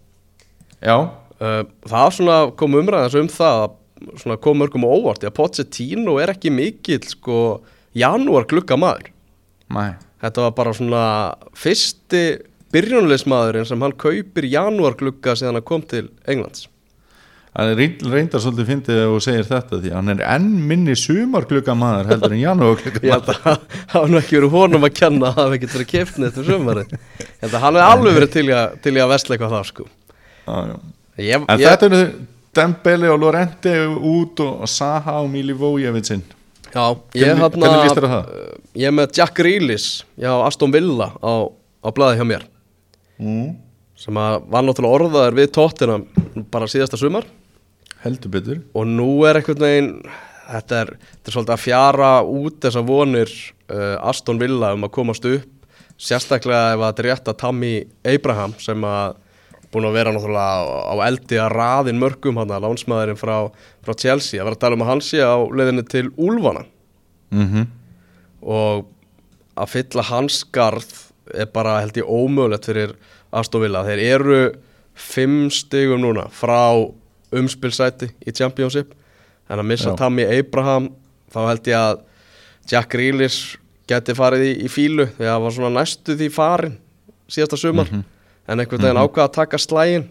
Já, uh, Það svona kom umræðans um það að svona kom mörgum óvart því að Pochettino er ekki mikill sko janúar glugga maður. Mæ Þetta var bara svona fyrsti byrjunleismadurinn sem hann kaupir janúar glugga síðan hann kom til Englands Það er reynd- reyndar svolítið fyndið þú segir þetta því hann er enn minni sumarglugga maður heldur en að það hafa nú ekki verið honum að kenna að hafa ekkert verið kefnið eftir sumari að hann hefði alveg verið til að, til að vesla eitthvað það sko. Maður ég, En ég, þetta eru Dembele og Lorente út og Saha og Milivojevicin Já, ég hann á það? Ég er með Jack Grealish Já, Aston Villa á, á blaði hjá mér. Mm. sem að var náttúrulega orðaður við tóttina bara síðasta sumar Heldur betur. Og nú er einhvern veginn þetta er, þetta er svolítið að fjara út þessar vonir uh, Aston Villa um að komast upp. Sérstaklega ef að þetta er rétt að Tammy Abraham sem að búin að vera náttúrulega á eldi að raðin mörgum hann að lánsmaðurinn frá, frá Chelsea. Að vera að tala um að hann sé á leiðinni til Úlfana. Mm og að fylla hans skarð er bara held ég ómögulegt fyrir Aston Villa. Þeir eru fimm stigum núna frá umspilsæti í Championship. En að missa Já. Tammy Abraham þá held ég að Jack Grealish geti farið í, í fílu því að það var svona næstu því farin síðasta sumar. Mhm. en einhvern veginn ákvað að taka slægin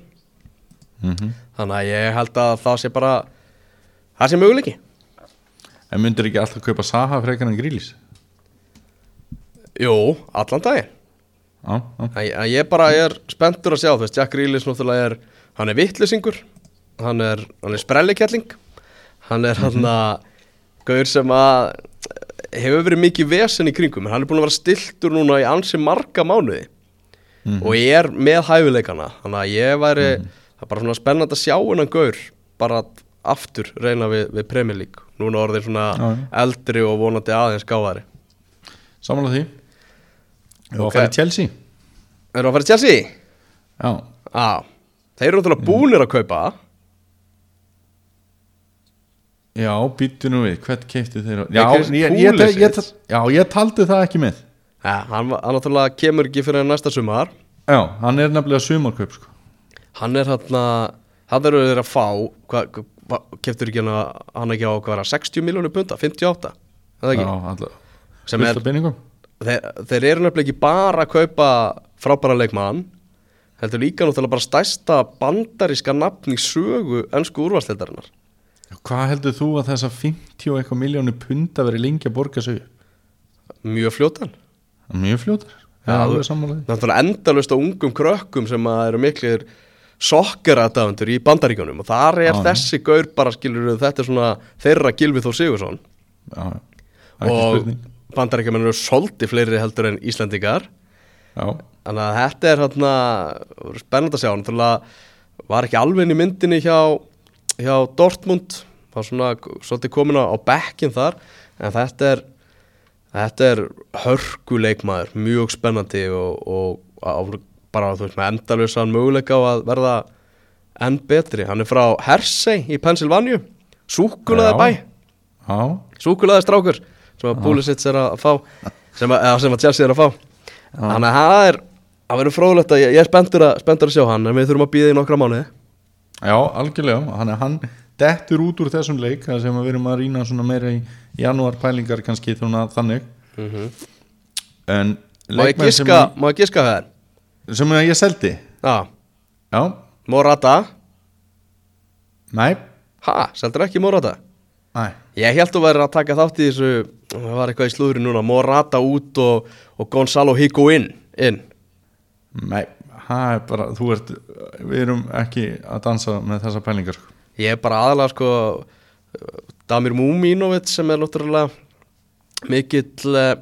mm þannig að ég held að það sé bara það sé möguleiki. En myndir ekki alltaf kaupa Saha frekar en Grílis? Jú, allan daginn. Já, að, að ég bara er spenntur að sjá veist, Jack Grealish náttúrulega er hann er vittlisingur hann er, er sprellikelling. Hann er hann að gaur sem að hefur verið mikið vesen í kringum hann er búin að vera stiltur núna í ansi marga mánuði. Og ég er með hæfileikana. Þannig að ég væri það er bara svona spennandi að sjá hennan gaur bara aftur reyna við, við League. Núna orðin svona já. eldri og vonandi aðeins gáðari samanlega því. Þú Ok. að fara í Chelsea? Við að fara í Chelsea? Já, Já, þeir eru náttúrulega búnir að kaupa já, býttu nú við Hvert keipti þeir á- Já, ég, ég, ég, já, ég taldi það ekki með. Ja, hann, náttúrulega kemur ekki fyrir næsta sumar. Já, hann er nefnilega sumarkaup sko. Hann er hann að hann eru þeir að fá keftur ekki hann, að- hann ekki á hvað var það, 60 miljónu punta, 58 eða Já, alltaf er þeir, þeir eru nefnilega ekki bara að kaupa frábæra leikmann heldur líka náttúrulega bara stærsta bandaríska nafn í sögu ennsku úrvarsleitarinnar Hvað heldur þú að þessa 50 og eitthvað miljónu punda veri lengi að borga sig mjög fljótan Mjög fljótar. Já, Já, alveg sammálaði náttúrulega endalust á ungum krökkum sem að eru miklir sokkeradafundur í bandaríkjunum og þar er Já, þessi gaur bara skilur þetta er svona þeirra Gilvi Þór Sigursson Já, ekki og spurning. Bandaríkjumenn eru solti fleiri heldur en Íslendingar. Já, þannig að þetta er hérna spennandi að sjá. Náttúrulega var ekki alveg inn í myndinni hjá, hjá Dortmund var svona svolítið komin á, bekkin þar en þetta er þetta er hörkuleikmaður mjög spennandi og, og bara þú veist með endalösan möguleika á að verða enn betri. Hann er frá Hersey í Pennsylvania súkulaði Já. bæ. Já, súkulaði strákur sem að Pulisic er að fá sem að, eða sem að Chelsea er að fá. Þannig að það er það verður fróðulegt að ég, ég er spenntur að, spenntur að sjá hann en við þurfum að býða í nokkra mánuði já, algjörlega. Hann, hann dettur út úr þessum leik sem við erum að rýna meira í janúar pælingar kannski þannig. En má ég giska, má ég giska það? Sem ég seldi? Já, já, Morata? Næ, ha, seldur ekki Morata? Næ ég held að vera að taka þátt í þessu það var eitthvað í slúðri núna Morata út og, og Gonzalo Higuain inn. Nei, það er bara, þú ert við erum ekki að dansa með þessa pælingar sko. ég er bara aðalega sko Damir Múmínovic sem er náttúrulega mikill uh,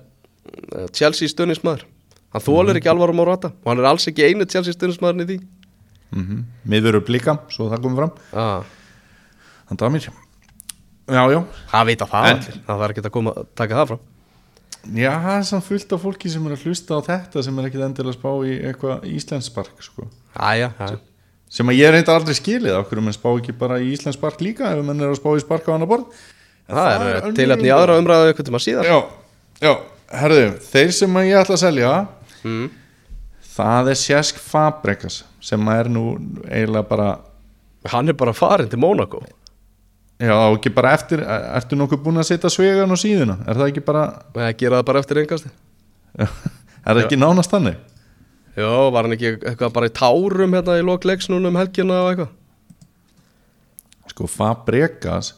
Chelsea stunnismæður hann þólir ekki alvara Morata og hann er alls ekki einu Chelsea stunnismæðurinn í því. Mm miður eru blika, svo það komið fram. Ah, þannig að mér já, já, það vita það En- það þarf ekki að koma að taka það fram já, það er samt fullt af fólki sem er að hlusta á þetta sem er ekki endilega að spá í eitthvað íslenspark sko. Æja, já, sem að ég reynda aldrei skilið okkur menn spá ekki bara í íslenspark líka ef menn er að spá í spark á annar borð En það er önnur tilhæfni í umræða. aðra umræðu eitthvað tíma síðar já, já, herðu, þeir sem að ég ætla að selja mm. það er Sjesk Fabregas sem er nú eiginlega bara hann er bara farin til Monaco Já, og ekki bara eftir, ertu nokkuð búin að setja svegan á síðuna? Er það ekki bara, eða gera það bara eftir engasti *laughs* er það ekki nánast þannig? Jó, var hann ekki eitthvað bara í tárum hérna í lokleiks núna um helgina og eitthvað Sko, Fabregas,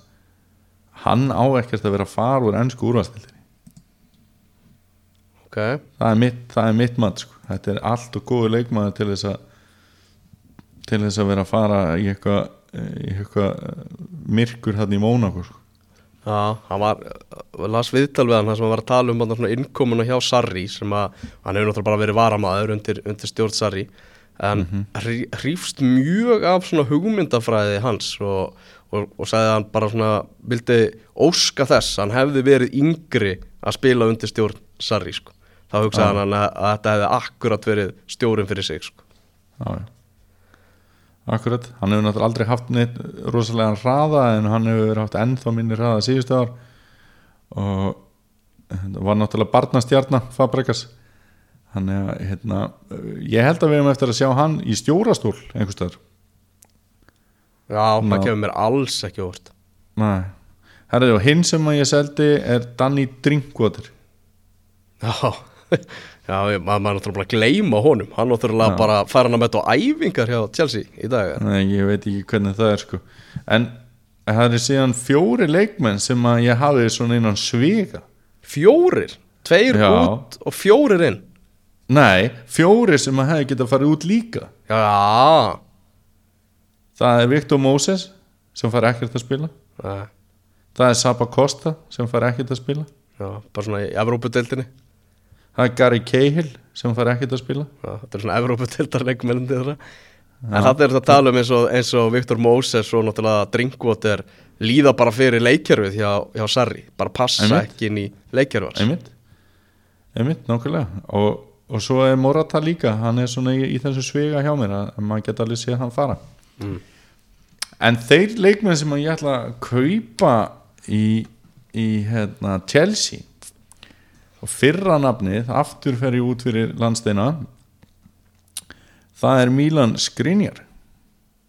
hann á ekkert að vera far úr ennsku úrvastildinni. Ok, Það er mitt, það er mitt mat, sko. Þetta er allt og góður leikmaður til þess að til þess að vera að fara í eitthvað eitthvað eh, myrkur hann í Mónaco, sko. já, hann var las viðtal við hann þar sem hann var að tala um þarna svona innkomuna hjá Sarri sem að hann hefur náttúrulega bara verið varamaður undir, undir stjórn Sarri en mm hrífst mjög af svona hugmyndafræði hans og, og, og sagði að hann bara svona vildi óska þess hann hefði verið yngri að spila undir stjórn Sarri sko. þá hugsaði hann að, að þetta hefði akkurat verið stjórn fyrir sig sko. Já, já. Akkurat, hann hefur náttúrulega aldrei haft neitt rosalega hraða en hann hefur haft ennþá minni hraða síðustu ár. Og þetta var náttúrulega barnastjarnar Fabregas. Þannig að hérna, ég held að við hefum eftir að sjá hann í stjórastól einhvers staðar. Já, það Ná. kemur mér alls ekki óvart. Nei. Herðu, og hinn sem að ég seldi er Danny Drinkwater. Já, já maður maður náttúrulega bara að gleyma honum. Hann náttúrulega Já. bara fær hann að metta á æfingar hjá Chelsea í dag Nei, ég veit ekki hvernig það er sko. En það er síðan fjóri leikmenn sem að ég hafi svona innan sviga. Fjórir, tveir Já. út og fjórir inn? Nei, fjóri sem að hefði getað farið út líka. Já, Það er Victor Moses sem fær ekkert að spila. Nei, Það er Saba Costa sem fær ekkert að spila. Já, bara svona í Evrópudeildinni Það er Gary Cahill sem fær ekkert að spila. Já, þetta er svona Evrópudeildarleikmennandi þeirra. En þetta er þetta að tala um eins og, eins og Viktor Moses og náttúrulega Drinkwater líða bara fyrir leikjörfið hjá, hjá Sarri. Bara passa Einmitt. ekki inn í leikjörfars Einmitt, einmitt, nákvæmlega. Og, og svo er Morata líka. Hann er svona í, í þessu sviga hjá mér að, að maður geta alveg séð hann fara. Mm. en þeir leikmenn sem ég ætla að kaupa í, í hérna, Chelsea og fyrra nafnið aftur fer ég út fyrir landsteina það er Milan Skriniar.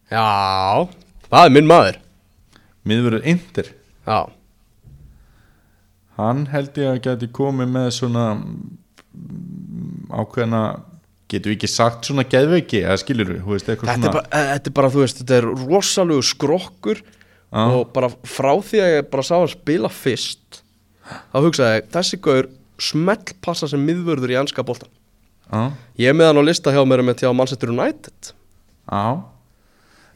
Já, það er minn maður. Miðverður Inter. Já, hann held ég að geti komið með svona ákveðna getur við ekki sagt svona geðveiki eða skilur við, veist, eitthvað þetta er, svona bara, eh, þetta er bara, þú veist, þetta er rosalegu skrokkur Já. og bara frá því að ég bara sá hann spila fyrst þá hugsaði ég, þessi gaur smell passa sem miðvörður í anska boltan Já, Ég er með hann á lista hjá mér með til á Manchester United. Já.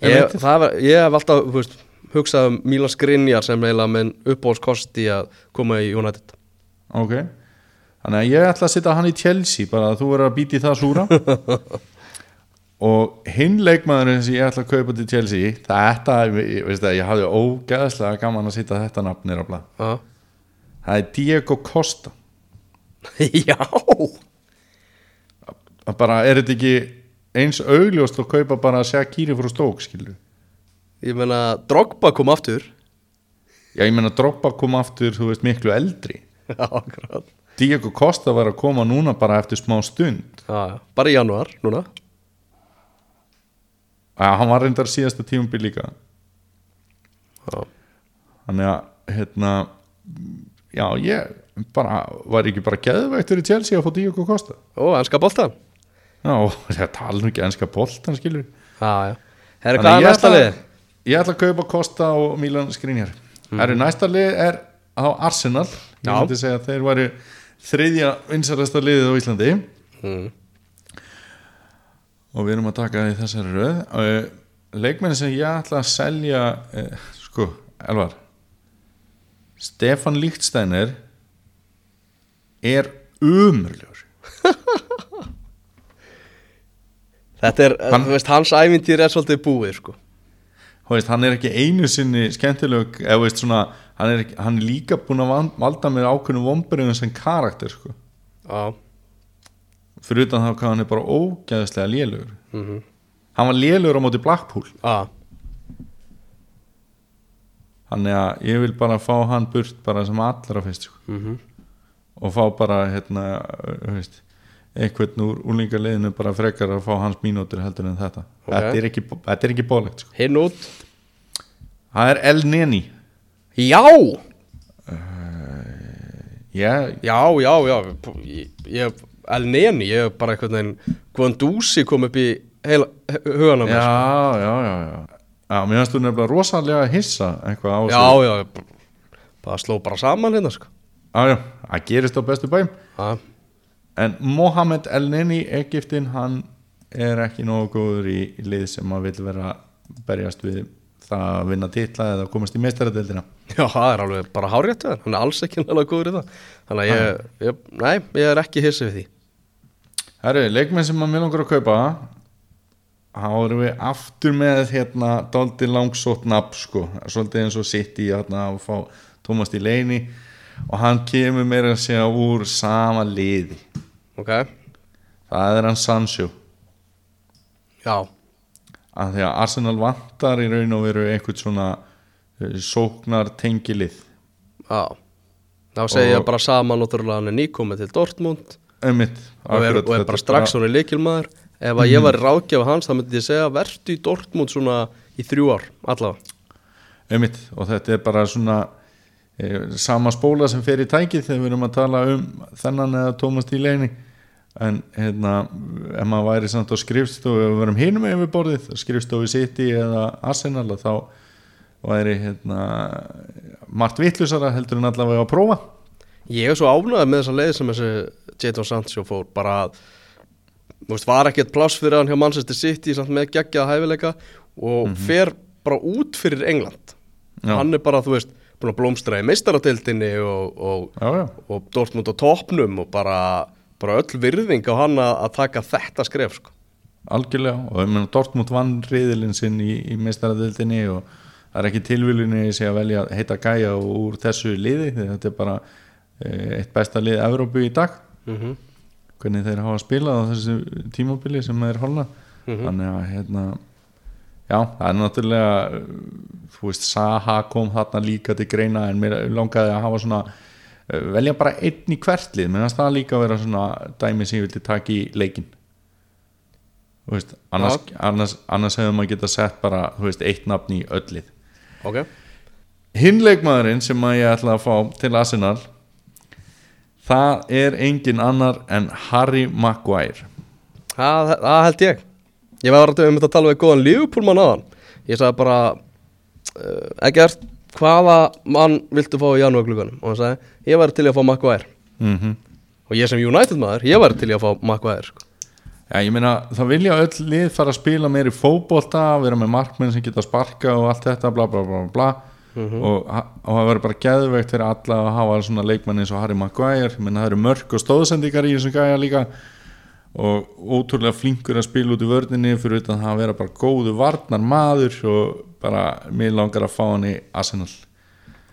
Ég, var, ég hef alltaf veist, hugsað um Milan Skriniar sem eiginlega minn uppbólskosti að koma í United. Ok. Þannig að ég ætla að setja hann í Chelsea bara að þú verður að býti það súra. *laughs* Og hinn leikmaðurinn sem ég ætla að kaupa til Chelsea þetta, ég, veist það, ég hafði ógeðslega gaman að setja þetta nafnir á blað. Já, það er Diego Costa *laughs* Já. að bara er þetta ekki eins augljóst að kaupa bara að segja kýri frá stók skilur Ég meina Drogba kom aftur. Já, ég meina Droppa kom aftur, þú veist, miklu eldri. *laughs* Já, akkurat. Diego Costa var að koma núna bara eftir smá stund. Já, bara í janúar, núna. Já, hann var reyndar síðasta tímumbil líka. Já, Þannig að, hérna Já, ég bara, var ekki bara geðvægtur í Chelsea að fá Diego Costa? Ó, enska boltan Já, það tala nú ekki enska boltan, skilur Já, já. Þannig hvað að er næsta lið? Ég ætla að kaupa Costa og Milan Skriniar. Mm. Herru, næsta lið er á Arsenal. Ég Já. myndi segja að þeir væri þriðja vinsarasta liðið á Íslandi. Mm. og við erum að taka í þessari röð. Uh, leikmenn sem ég ætla að selja uh, sko, Elvar. Stefan Líktsteiner er umurlegur Þetta er, Hann- þú veist, hans ævintýr er svolítið búið, sko. Þú veist, hann er ekki einu sinni skemmtileg eða veist svona, hann er, hann er líka búin að valda mér ákveðnum vombriðum sem karakter sko. Já, fyrir utan þá hvað hann er bara ógæðislega lélugur mhm. Hann var lélugur á móti Blackpool. Já, þannig að ég vil bara fá hann burt bara sem allra fyrst sko. mhm og fá bara hérna, þú veist einhvern úr úlingaliðinu bara frekar að fá hans mínútur heldur en þetta. Ok. þetta er ekki, þetta er ekki bólegt sko. Hinn út. Það er El Neni. Já, ég, já, já, já Ég, ég El Neni, ég hef bara einhvern veginn Guandúsi kom upp í hugan á já, mér sko. já, já, já já, mér finnst þú nefnilega rosalega að hissa eitthvað á Já, já, bara sló bara saman hérna, sko já, það gerist á bestu bæm Já, en Mohamed El Neni Egiptin, hann er ekki nógu góður í, í lið sem að vil vera að berjast við það að vinna titla eða komast í meistaradeildina. Já, það er alveg bara hárétt hann er alls ekki nálega góður í það. Þannig að ég, ég, nei, ég er ekki hissið við því. Herru, leikmenn sem að mér langar að kaupa þá erum við aftur með hérna dálítið langsótt nafn sko, svolítið eins og sitt í að fá í leini og hann kemur meira að segja úr sama liði. Ok, það er hann Sancho. Já, að því að Arsenal vantar í raun og veru einhvern svona uh, sóknar tengilið já. Þá segi ég Og- bara sama náttúrulega hann er nýkomið til Dortmund. Einmitt, og er, og er bara strax svona líkilmaður ef að ég var ráðgjafa hans þá myndi ég segja vertu í Dortmund svona í þrjú ár allavega. Einmitt og þetta er bara svona sama spóla sem fer í tækið þegar við erum að tala um þennan eða Tómas Díleini en hérna ef maður væri samt á skrifstofu ef við verum hinum yfir borðið skrifstofu City eða Arsenal þá væri hérna margt vittlusara heldur en allavega að prófa. Ég er svo ánægð með þessa leið sem þessi Jadon Sancho fór bara að veist, var ekkert pláss fyrir hann hjá Manchester City samt með geggjað hæfileika og fer bara út fyrir England. Já. hann er bara, þú veist, búin að blómstra í meistaratildinni og, og, já, já, og Dortmund á toppnum og bara, bara öll virðing á hann að, taka þetta skref sko. algjörlega og meina Dortmund vann riðilinn sinn í, í meistaradildinni og það er ekki tilvílunni að segja að velja að heita gæja úr þessu liði þetta er bara eh, eitt besta lið Evrópu í dag mm -hmm. hvernig þeir hafa spilað á þessu tímabili sem þeir holna þannig að hérna já, það er náttúrulega uh, þú veist, Saha kom þarna líka til greina en mér langaði að hafa svona uh, velja bara einn í hvert lið. Menn það líka að vera svona dæmi sem ég vildi taka í leikin þú veist, annars, annars, annars hefur maður geta sett bara, þú veist, eitt nafn í öll lið. Ok, hinn leikmaðurinn sem að ég ætla að fá til Arsenal það er engin annar en Harry Maguire. Það held ég Ég var að um þetta að tala við góðan Liverpool-mann aðan Ég sagði bara uh, Egert, hvaða mann viltu fá í janúargluganum? Og hann sagði, ég væri til að fá Maguire. Mhm. Og ég sem United maður, ég væri til að fá Maguire sko. Já, ég meina, það vilja öll lið fara að spila meir í fótbolta, vera með markmenn sem geta sparka og allt þetta, bla bla bla bla og, og það verður bara geðveikt fyrir alla að hafa svona leikmenn eins og Harry Maguire, meina það eru mörk og stóðsendingar í þessum gæja líka og ótrúlega flinkur að spila út í vörninni fyrir utan það að vera bara góðu varnar maður og bara mér langar að fá hann í Arsenal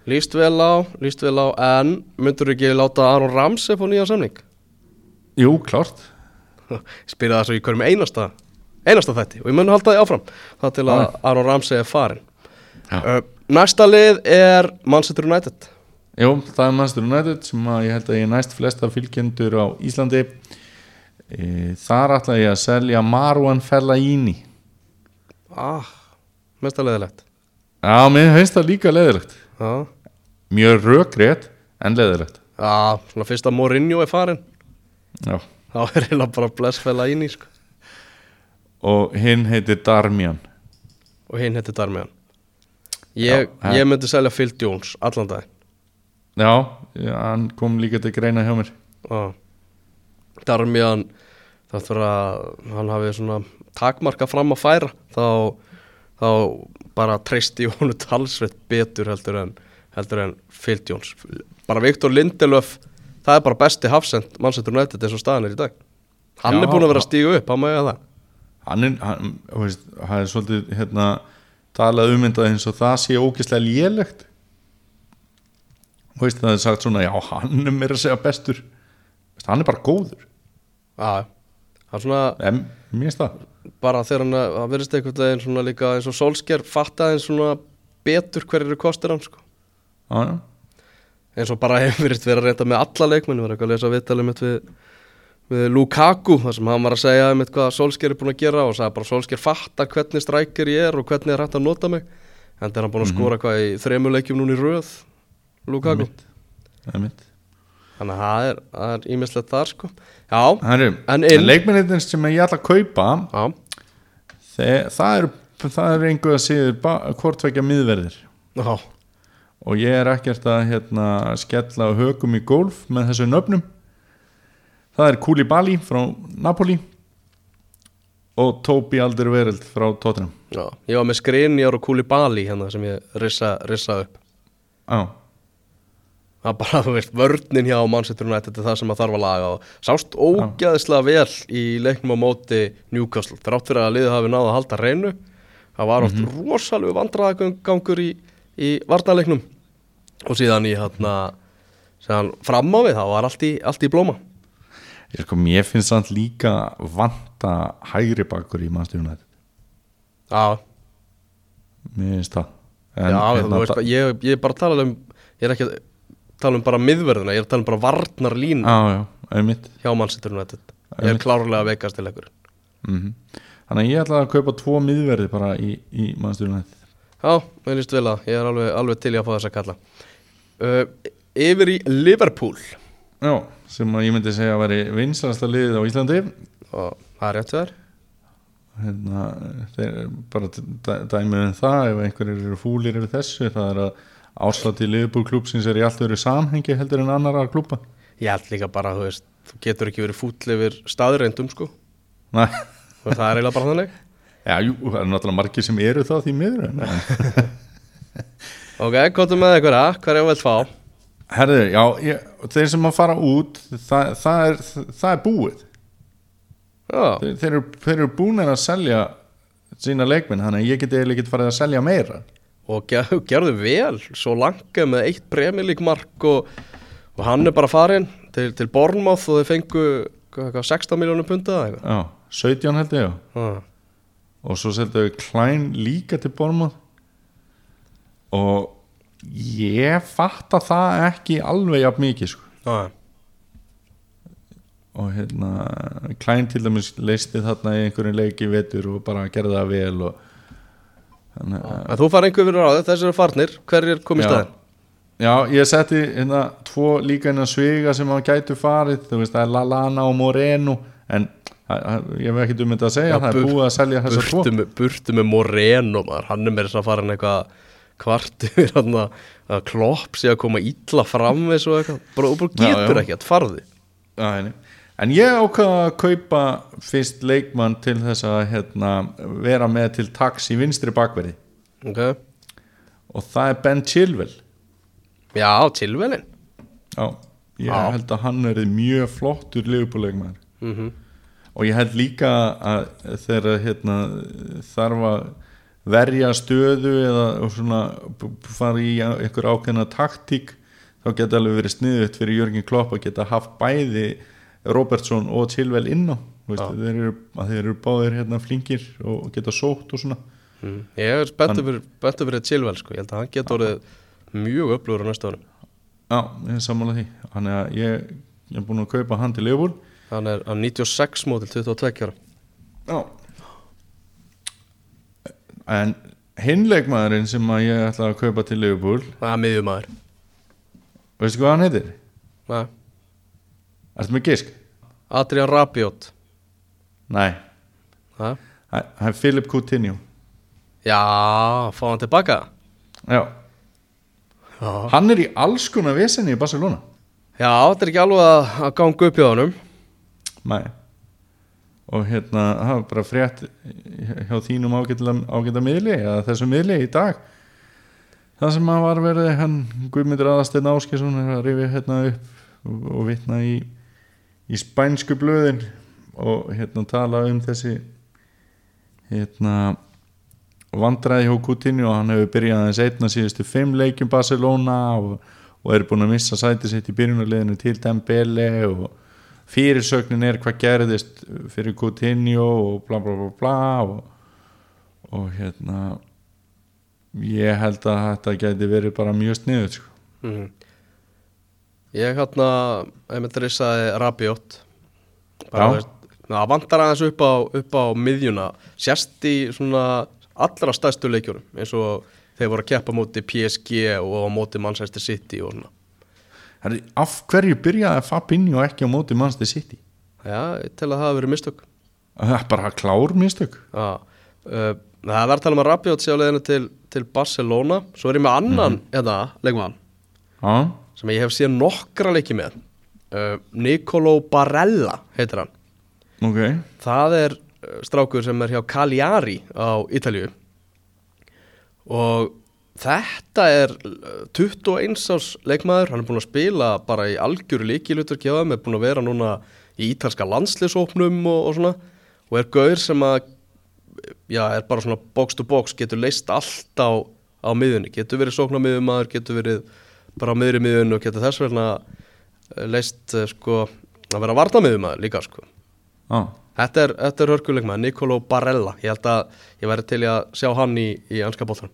Líst vel á, líst vel á En myndur ekki láta Aron Ramsey fá nýja samning? Jú, klárt *laughs* Spyrja það svo í hverjum einasta Einasta þætti og ég mun halda því áfram Það til að Já. Aron Ramsey er farin Já. uh, Næsta lið er Manchester United Jú, það er Manchester United sem að ég held að ég er næst flesta fylgjendur á Íslandi Þar ætla ég að selja Marwan Fellaini. Ah, mesta leðilegt Já, mér finnst það líka leðilegt Já, Mjög rökrétt en leðilegt Já svona fyrst að Mourinho er farin Já. Þá er eiginlega bara blessfella íni sko. Og hinn heitir Darmian. Og hinn heitir Darmian. Ég, Já, ég myndi selja Phil Jones allan dag Já, hann kom líka til greina hjá mér. Já. Darmian það fyrir að hann hafi svona takmarka fram að færa þá, þá bara treysti honu *laughs* talsveit betur heldur en, heldur en Jones. Bara Viktor Lindelöf það er bara besti hafsend mannsettur nættið eins og staðan er í dag. Hann Já, er búin að vera að já. stíga upp, hann með það. Hann er, hann, veist, hann er svolítið hérna, talað ummyndað eins og það sé ógeðslega lélegt. Veist, það er sagt svona, já, hann er meira að segja bestur Hann er bara góður. Já, hann svona en, Mér finnst það. bara þegar hann það verðist einhvern veginn svona líka eins og Solskjær fattaði svona betur hver eru kostir hann sko. Já, já, eins og bara *laughs* hefur verið verið að reynda með alla leikmenn var eitthvað að lesa viðtalið mitt við, við Lukaku þar sem hann var að segja um hvað Solskjær er búin að gera og sagði bara Solskjær fattar hvernig strækir ég er og hvernig er hægt að nota mig. En það er hann búin að skora hvað í þremur leikjum núna í röð Lukaku. Mitt Það er mitt þannig að það er, ímislegt þar sko. Já, Herru, En en inn- leikmennin sem ég ætla að kaupa já, þeir, það er það er einhver að séður hvortvekja miðverðir. Já, og ég er ekkert að hérna, skella högum í golf með þessu nöfnum. Það er Koulibaly frá Napoli og Tobi Alderweireld frá Tottenham. Já ég var með Skrinjar og Koulibaly hérna sem ég rissa, rissa upp. Já, það er bara, þú veist, vörnin hjá Manchester United er það sem að þarf að laga og sást ógæðislega vel í leiknum á móti Newcastle, þrátt fyrir að liðið hafi náða að halda reynu það var oft mm rosalegu vandræðagangur í, í varnarleiknum. Og síðan í hérna síðan fram á við, það var allt í, allt í blóma. Ég sko, mér finnst samt líka vanta hægri bakur í United. Já, mér finnst það. Já þú hérna, veist, ég, ég er bara að tala um ég er ekki að tala um bara miðverðina, ég er að tala um bara varnarlín Já, já, einmitt. hjá United. Ég er klárlega að veikast til ekkur mm Þannig að ég ætla að kaupa tvo miðverði bara í, í mannstjórnum Já, mér líst vel að ég er alveg, alveg til í að fá þess að kalla. Uh, Yfir í Liverpool. Já, sem ég myndi segja að veri vinsalasta liðið á Íslandi. Og það er rétt þér. Hérna, þeir bara dæ- dæmi um það ef einhverjir eru fúlir yfir þessu það er að áslati Liverpool klúpsins er í allt öðru samhengi heldur en annara klúpa Ég held líka bara, þú veist, þú getur ekki verið fúll yfir staðreindum sko. Næ, og það er eiginlega bara þannig. Já, jú, það er náttúrulega margir sem eru það því miður *laughs* Ok, kóttum með einhverja, hvað er vilt fá? Herðu, já, ég, þeir sem að fara út það, það, er, það er búið. Já, þeir, þeir, eru, eru búin að selja sína leikminn, þannig að ég geti eiginlega ekki farið að selja meira og ger, *laughs* gerðu vel svo langa með eitt premjölík mark og, og hann er bara farin til, til Bournemouth og þeir fengu hvað, hvað, 16 miljónum punta Já, 17 held ég Ah. og svo seldu við Klein líka til Bormað og ég fatta það ekki alveg jafn mikið sko. Ah. og hérna Klein til dæmis leisti þarna í einhverjum leiki vetur og bara gerði það vel og þannig En þú fara einhver fyrir á þess eru farnir, hver er komið staðin? Já, ég setti hérna tvo líka innan sviga sem hann gætu farið, þú veist það er Lallana og Moreno. En ég hef ekki um þetta að segja, Já, það er bur- búið að selja þessa tvo. Burtu með, burtu með Moreno maður. hann er með þess að fara eitthvað kvart *laughs* yfir hann að klopp sé að koma illa fram svo eitthvað, bara, og bara getur ekki að farði Já, nei. En ég ákvaða að kaupa fyrst leikmann til þess að hérna, vera með til taks í vinstri bakverði ok, og það er Ben Chilwell. Já, tilvelin Já, ég Já. held að hann er mjög flottur liðbúleikmann mm og ég held líka að þegar hérna, þarf að verja stöðu eða svona fara í einhver ákveðna taktík þá geta alveg verið sniðut fyrir Jörgin Klopp að geta haft bæði Robertson og Chilwell inn á þeir, eru, þeir eru báðir hérna flinkir og geta sótt og svona mm. ég er spenntur fyrir, tilvel sko. ég held að hann getur orðið mjög upplúður á næsta árum Já, ég er sammála því Þannig að ég, ég er búin að kaupa hann til Leifbúl hann er á 96 mótil 22 ára Já En hinleikmaðurinn sem að ég ætla að kaupa til Leifbúl það er miðjumæður Veistu hvað hann heitir? Nei. Ertu með gisk? Adrian Rabiot. Nei, það er Philip Coutinho. Já, fá hann tilbaka. Já, já, hann er í alls konar vesenni í Barcelona. Já þetta er ekki alveg að, að ganga upp hjá honum. Nei. Og hérna, það var bara frétt hjá þínum ágætla miðli eða þessu miðli í dag. Það sem að var verið hann Guðmundur Aðasteinn Áskesson er að rifja hérna upp og, og vitna í, í spænsku blöðin og hérna tala um þessi hérna vandræði hjá Coutinho og hann hefur byrjað aðeins einna síðustu fimm leikjum Barcelona og, og er búin að missa sæti sitt í byrjunarliðinu til Dembele og fyrirsögnin er hvað gerðist fyrir Coutinho og bla bla bla bla og, og hérna ég held að þetta gæti verið bara mjög sniðut sko. mm. Ég hérna einmitt rissaði Rabiot. Bara, það vantar aðeins upp á, upp á miðjuna. Sérst í svona allra stærstu leikjurum eins og þeir voru að keppa móti PSG og móti Manchester City og svona. Herri, af hverju byrjaði Fabinho ekki á móti Manchester City? Já, ég tel að það hafi verið mistök. Það bara klár mistök. Já, uh, það er að tala um að Rabiot sé á leiðinu til, til Barcelona. Svo er ég með annan Mhm. eða leikmann. Já, sem ég hef séð nokkra leiki með. Uh, Nicolo Barella heitir hann. Ok. Það er uh, strákur sem er hjá Cagliari á Ítalíu. Og þetta er uh, 21 árs leikmaður. Hann er búin að spila bara í algjöru líkilutur kjáðum, er búin að vera núna í ítalska landslisópnum og, og svona. Og er gaur sem að já, er bara svona box to box. Getur leist allt á, á miðunni getur verið sóknar miðumadur, getur verið bara á miðri miðunni og getur þess vegna eh, leist eh, sko að vera varna miðumadur líka sko. Já, Þetta er, er hörkuleikmaður, Nicolo Barella. Ég held að ég væri til í að sjá hann í, í anska bóltanum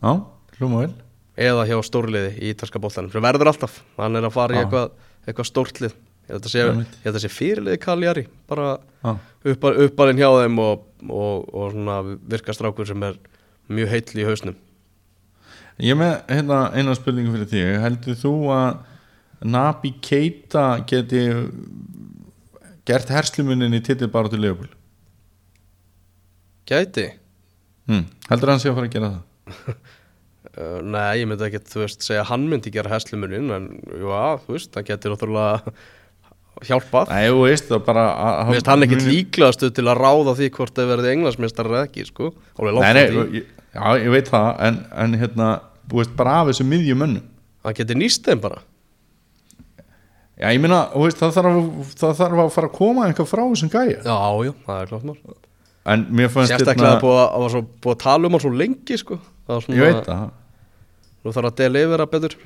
já, hljóma vel. Eða hjá stórliði í ítalska bóltanum Sem verður alltaf, hann er að fara í Já. eitthvað, eitthvað stórlið ég held að sé, að sé fyrirliði Kaljari bara uppalinn hjá þeim og, og, og svona virka strákur sem er mjög heill í hausnum Ég er með hérna eina spurningu fyrir þig heldur þú að Nabi Keita geti gert herslumuninn í titil bara til Leopold Gæti? hm. heldur hann sé að fara að gera það *laughs* Uh, nei, ég myndi ekki, þú veist, segja að hann myndi gera heslumuninn en að, þú veist, það getur náttúrulega hjálpað Nei, þú veist það bara að- að- Mér finnst hann ekkit muni- líklastu til að ráða því hvort það verði englandsmeistar eða ekki, sko Nei, nei, því. ég, já, ég veit það en, en hérna, þú veist, bara af þessu miðjumönnum Hann getur nýst þeim bara. Já, ég þú veist, það þarf, það þarf að fara að koma einhver frá þessum gæja. Já, já, það er klart mál. En mér fannst Sérstaklega búið að, að, var svo, búið að tala um hann svo lengi, sko. Það svona, Ég veit það. Nú þarf að delivera betur.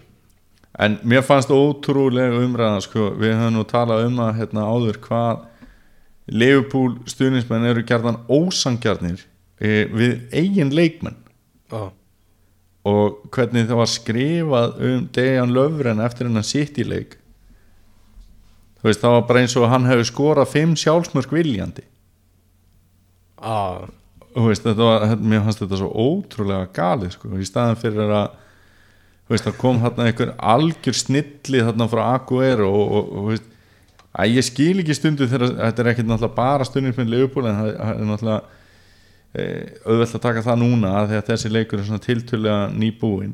En mér fannst ótrúlega umræða sko, við höfum nú talað um að hérna, áður hvað Leopold stuðnismenn eru gerðan ósangjarnir við eigin leikmenn. Já, og hvernig það var skrifað um Dejan Löfren eftir hennan sitt í leik þú veist það var bara eins og hann hefur skorað fimm sjálfsmörk viljandi. Já, þú veist þetta var, mér fannst þetta svo ótrúlega galið sko, í staðan fyrir að þú veist það kom þarna einhver algjör snilli þarna frá Aguero og, og, og þú veist að ég skil ekki stundu þegar þetta er ekkert náttúrulega bara stundin með Leopold en það er náttúrulega e, auðvelt að taka það núna þegar þessi leikur er svona tiltölulega nýbúinn.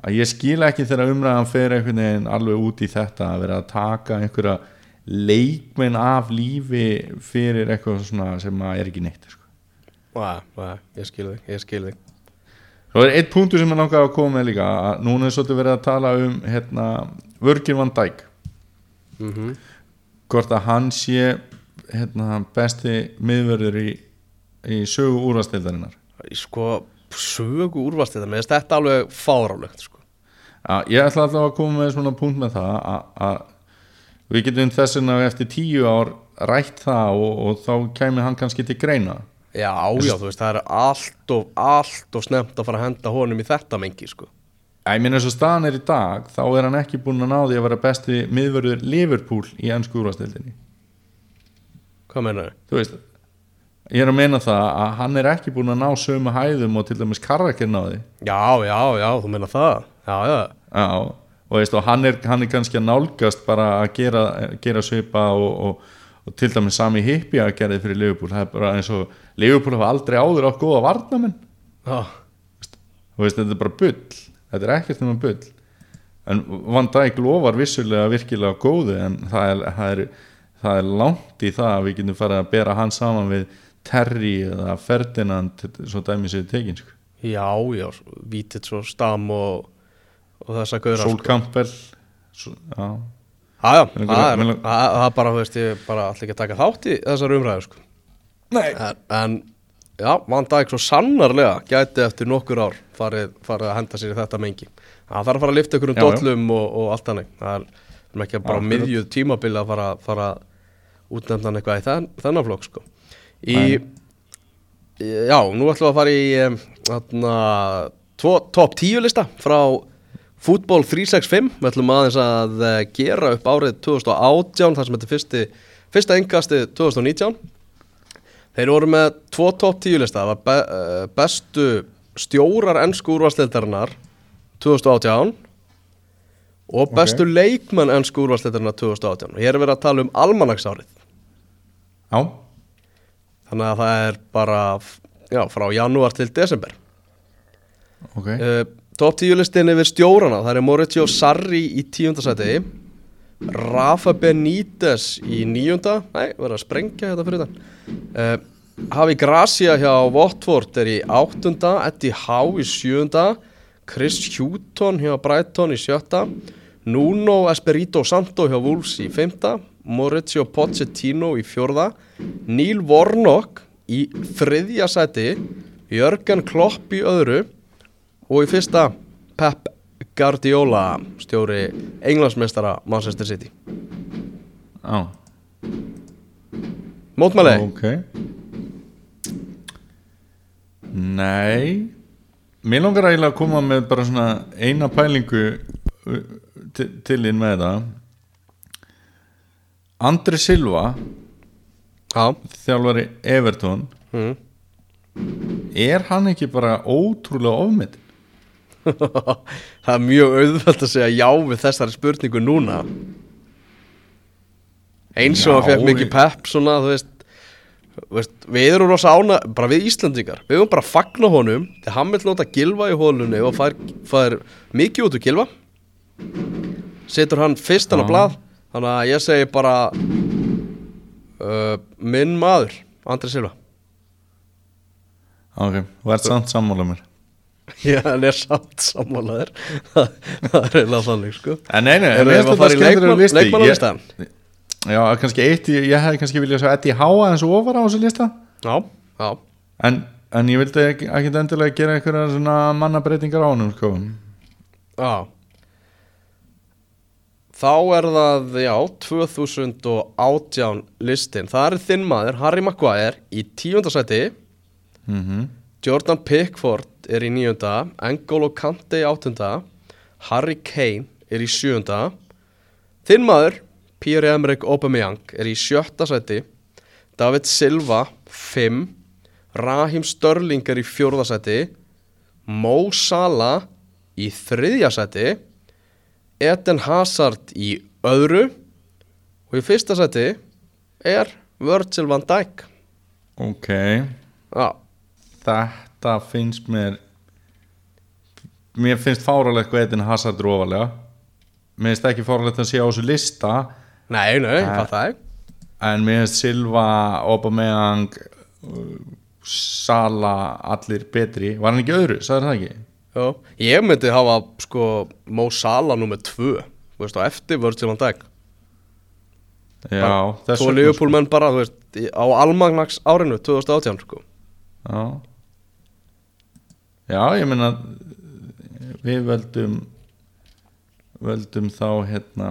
Að ég skil ekki þegar umræðan fer einhvern veginn alveg út í þetta að vera að taka einhverja leikmenn af lífi fyrir eitthvað svona sem að er ekki neitt sko. já, já, ég skil þig, ég skil þig. Svo er eitt punktur sem ég langaði að koma með líka að núna er svolítið verið að tala um hérna, Virgil van Dijk. Mm hvort að hann sé hérna, besti miðverður í, í sögu úrvastildarinnar Sko, sögu úrvast þetta Mér finnst þetta alveg fárálegt, sko. Ég ætla alltaf að koma með svona punkt með það að, við getum þess vegna eftir tíu ár rætt það og, og þá kæmi hann kannski til greina. Já, já, þú veist, það er allt of, allt of snemt að fara að henda honum í þetta mengi, sko. Ég minn eins og staðan er í dag þá er hann ekki búin að ná því að vera besti miðverður Liverpool í ennsku úrvastildinni Hvað meina þau? þú veist ég er að meina það að hann er ekki búin að ná sömu hæðum og til dæmis Karraker náði. Já, já, já, þú meina það. Já, já, Já, og, veist, og hann, er, hann er kannski að nálgast bara að gera, gera svipa og, og, og til dæmis sami hippi að gera þið fyrir Liverpool. Það er bara eins og Liverpool hafa aldrei áður átt góða varnamenn já. Þú veist, þetta er bara bull. Þetta er ekkert um að bull. En Van Dijk lofar vissulega virkilega góðu en það er, það er, það er langt í það að við getum farið að bera hann saman við Terry eða Ferdinand svo dæmi sér tekin sko. Já, já, Vítit svo Stam og, og þessa gauðra Sol Campbell svo, já, Já, það er er bara, þú veist, ég bara allir ekki að taka þátt í þessar umræðu, sko. Nei. En, en já, Van Dijk svo sannarlega gæti eftir nokkur ár farið, farið að henda sér í þetta mengi. Það þarf að fara að lifta ykkur um dollum og, og allt þannig. Það er ekki bara miðjuð tímabili að fara, fara útnefndan eitthvað í þenn, þennan flokk, sko Í, já, nú ætlum við að fara í þarna, tvo, top 10 lista frá Fútból 365, við ætlum aðeins að eh, gera upp árið 2018 þar sem þetta er fyrsti, fyrsta engasti 2019 Þeir voru með tvo top 10 lista. Það var be, eh, bestu stjórar ennsku úrvarsleildarinnar 2018 og bestu leikmenn ennsku úrvarsleildarinnar 2018 og hér er verið að tala um almanaksárið. Já, þannig að það er bara já, frá janúar til desember. Ok. Uh, Top 10 listin yfir stjórana Það er Mauricio Sarri í tíundasæti Rafa Benítez í níunda Nei, verður að sprengja þetta fyrir þann uh, Hafi Gracia hjá Watford er í áttunda Eddie Howe í sjöunda Chris Houghton hjá Brighton í sjötta Nuno Espirito Santo hjá Wolves í fymta Mauricio Pochettino í fjórða Neil Warnock í þriðja sæti Jörgen Klopp í öðru og í fyrsta Pep Guardiola stjóri englandsmeistara Manchester City. Já, Mótmæli, ok. Nei. Mér langar eiginlega að koma með bara svona eina pælingu uh, til, til inn með það. Andri Silva Já, þjálfari Everton. Mm. er hann ekki bara ótrúlega ofmynd *laughs* það er mjög auðvelt að segja já við þessari spurningu núna. Eins og hann fekk mikið pepp svona, þú veist, veist við erum rosa ána, bara við Íslandingar við erum bara að fagna honum þegar hann vil nota gilva í hólunni og fær, fær mikið út úr gilva setur hann fyrstan á Já. blað þannig að ég segi bara uh, minn maður Andri Silva. Ok, þú ert samt sammála mér. *laughs* Já, hann er samt sammálaður *laughs* það, er eiginlega þannig sko. En nei, nei, Erum mér við finnst að fara í þetta skemmtilegur leikmann- listi. leikmannalistan? Ég- já, kannski eitt, ég, ég hefði kannski viljað sjá Eddie Háa eins og ofar á þessu lista. Já, já. En, en ég vildi ekki, ekki endilega gera einhverja svona mannabreitingar á honum sko. Já Þá er það, já, 2018 listin Það er þinn maður, Harry Maguire í tíundasæti mm Jordan Pickford er í níunda N'Golo Kante í áttunda Harry Kane er í sjöunda. Þinn maður, Pierre-Emerick Aubameyang er í sjötta sæti. David Silva, 5 Raheem Störling er í fjórða sæti. Mo Salah í þriðja sæti Eden Hazard í öðru og í fyrsta sæti er Virgil van Dijk. Ok. Já, þetta finnst mér mér finnst fáralegt hvað Edin Hazard er ofalega mér finnst ekki fáralegt að sé á þessu lista. Nei, nei, hvað það. Er en mér finnst Silva, Aubameyang uh, Sala allir betri, var hann ekki öðru? Sagði það ekki? Já, ég myndi hafa sko Mo Salah nummer 2 Þú veist, á eftir Virgil van Dijk. Já, Svo Liverpool menn bara, þú veist, á almagnags árinu 2018 sko. Já. Já, ég meina við völdum völdum þá hérna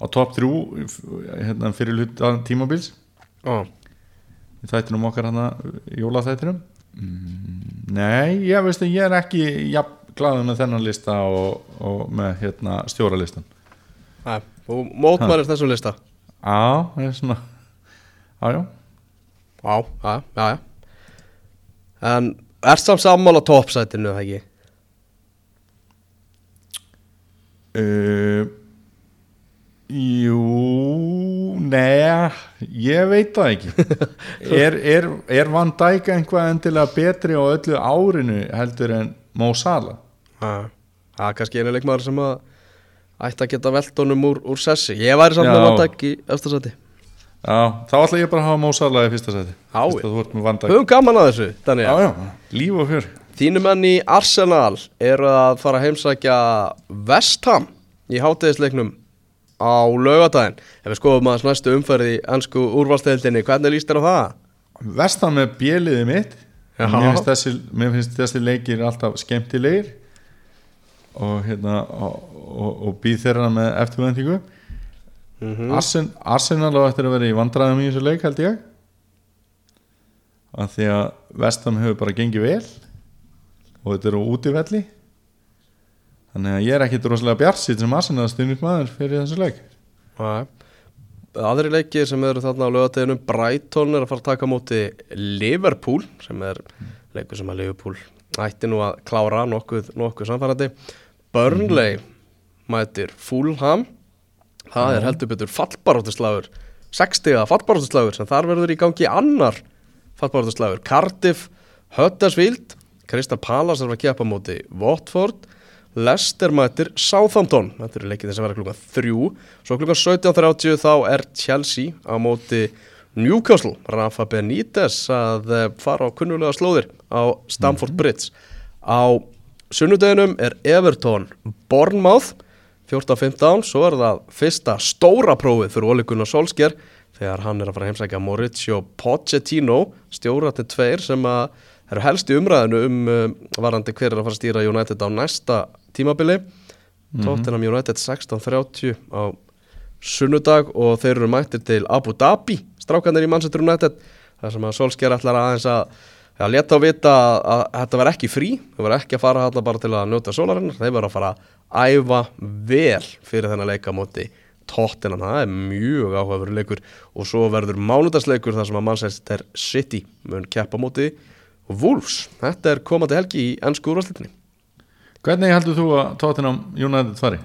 á topp þrjú hérna fyrir hluta tímabils. Já, í þættinum okkar hana jólaþættinum Nei, ég veist að ég er ekki jafn glaður með þennan lista og, og með hérna stjóralistan. Nei, þú mótmælir þessum lista. Já, það er svona Já, já. Já, já, já, En er samt sammála toppsætinu, það ekki? Uh, jú, neða, ég veit það ekki. *laughs* Er, er, er Van Dijk einhvað endilega betri á öllu árinu heldur en Mo Salah? Það er kannski einu leikmaður sem að ætti að geta velt honum úr, úr sessi. Ég væri samt með Van Dijk í eftirsæti Já, þá ætla ég bara að hafa Mo Salah í fyrsta seti Höfum gaman að þessu, Daniel. Já, já, líf og fjör. Þínu menn í Arsenal eru að fara að heimsækja West Ham í hátegisleiknum á laugadaginn. Ef við skoðum aðeins næstu umferði í ennsku úrvalsteildinni, hvernig líst þér á það? Vestan með bjöliði mitt. Mér finnst, þessi, mér finnst þessi leikir alltaf skemmtilegir og hérna og, og, og býð þeirra með eftirvæntingu. Mm Arsen, Arsenal á eftir að vera í vandræðum í þessu leik held ég. Af því að Vestam hefur bara gengið vel og þetta eru útivelli þannig að ég er ekkit rosalega bjartsýtt sem Arsenal stundin maður fyrir þessu leik. Aðri leikir sem eru þarna á laugadeginum, Brighton er að fara að taka móti Liverpool, sem er leikur sem að Liverpool ætti nú að klára nokkuð, nokkuð samfærandi. Burnley mætir Fulham, það er heldur betur fallbaróttislagur, 60 fallbaróttislagur sem þar verður í gangi annar fallbaróttislagur. Cardiff, Huddersfield, Crystal Palace er að keppa á móti Watford, Leicester mætir Southampton. Þetta eru leikið þess að vera klukkan þrjú. Svo klukkan 17.30 þá er Chelsea á móti Newcastle. Rafa Benítez að eh, fara á kunnulega slóðir á Stamford Bridge. Á sunnudeginum er Everton Bournemouth 14.15 svo er það fyrsta stóra prófið fyrir Ole Gunnar Solskjær þegar hann er að fara að heimsækja Mauricio Pochettino stjóratinn tveir sem að eru helst í umræðinu um uh, varandi hver er að fara að stýra United á næsta tímabili. Tottenham United 16.30 á sunnudag og þeir eru mættir til Abu Dhabi strákanir í Manchester United þar sem að Solskjær ætlar aðeins að að leta á vita að, að þetta var ekki frí. Þau var ekki að fara þarna bara til að njóta sólarinnar. Þeir var að fara að æfa vel fyrir þennan leika á móti Tottenham, það er mjög áhugaveru leikur. Og svo verður mánudagsleikur þar sem að Manchester City mun keppa á móti Wolves, þetta er komandi helgi í ennsku úrvarsleitinni Hvernig heldur þú að Tottenham United fari?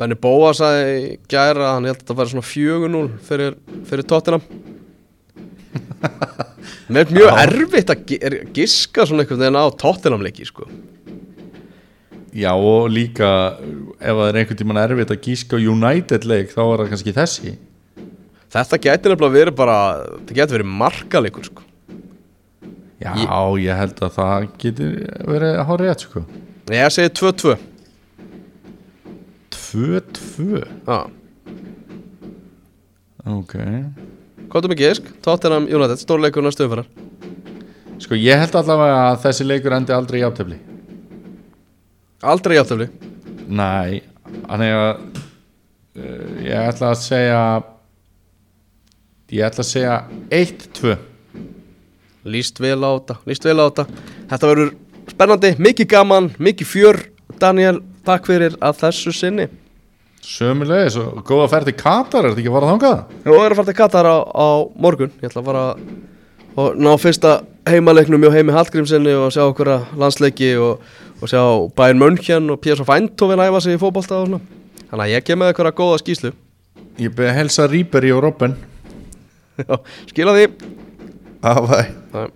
Benny Bóa sagði gæra að hann held að þetta væri svona 4-0 fyrir, fyrir Tottenham *laughs* Mér er mjög erfitt að gi- giska svona einhvern veginn á Tottenham leiki sko. Já og líka ef það er einhvern tímann erfitt að gíska United leik þá er það kannski þessi Þetta gæti nefnilega verið bara þetta gæti verið markaleikur sko. Já, Ég- ég held að það getur verið að hára rétt sko. Ég segi 2-2 2-2 Já, Ok. Er mikið gisk? Tottenham United, stórleikur næstu umfærar Sko ég held allavega að þessi leikur endi aldrei í aftöfli Aldrei játtöfli Nei, þannig að uh, ég ætla að segja ég ætla að segja 1-2 Líst vel á þetta, líst vel á þetta. Þetta verður spennandi, mikið gaman, mikið fjör. Daniel, takk fyrir að þessu sinni. Sömulegis og góða ferð til Katar, er þetta ekki að fara þangað? Nú er að fara til Katar á, á morgun. Ég ætla að fara og ná fyrsta heimaleiknum hjá heimi Hallgrímsinni og sjá okkur að landsleiki og, og sjá Bayern München og PSV Eindhoven æfa sig í fótbolta og svona. Þannig að ég kem með eitthvað góða skýslu Ég beði að helsa Ríberi og Robben Já, Skila því Afæ Það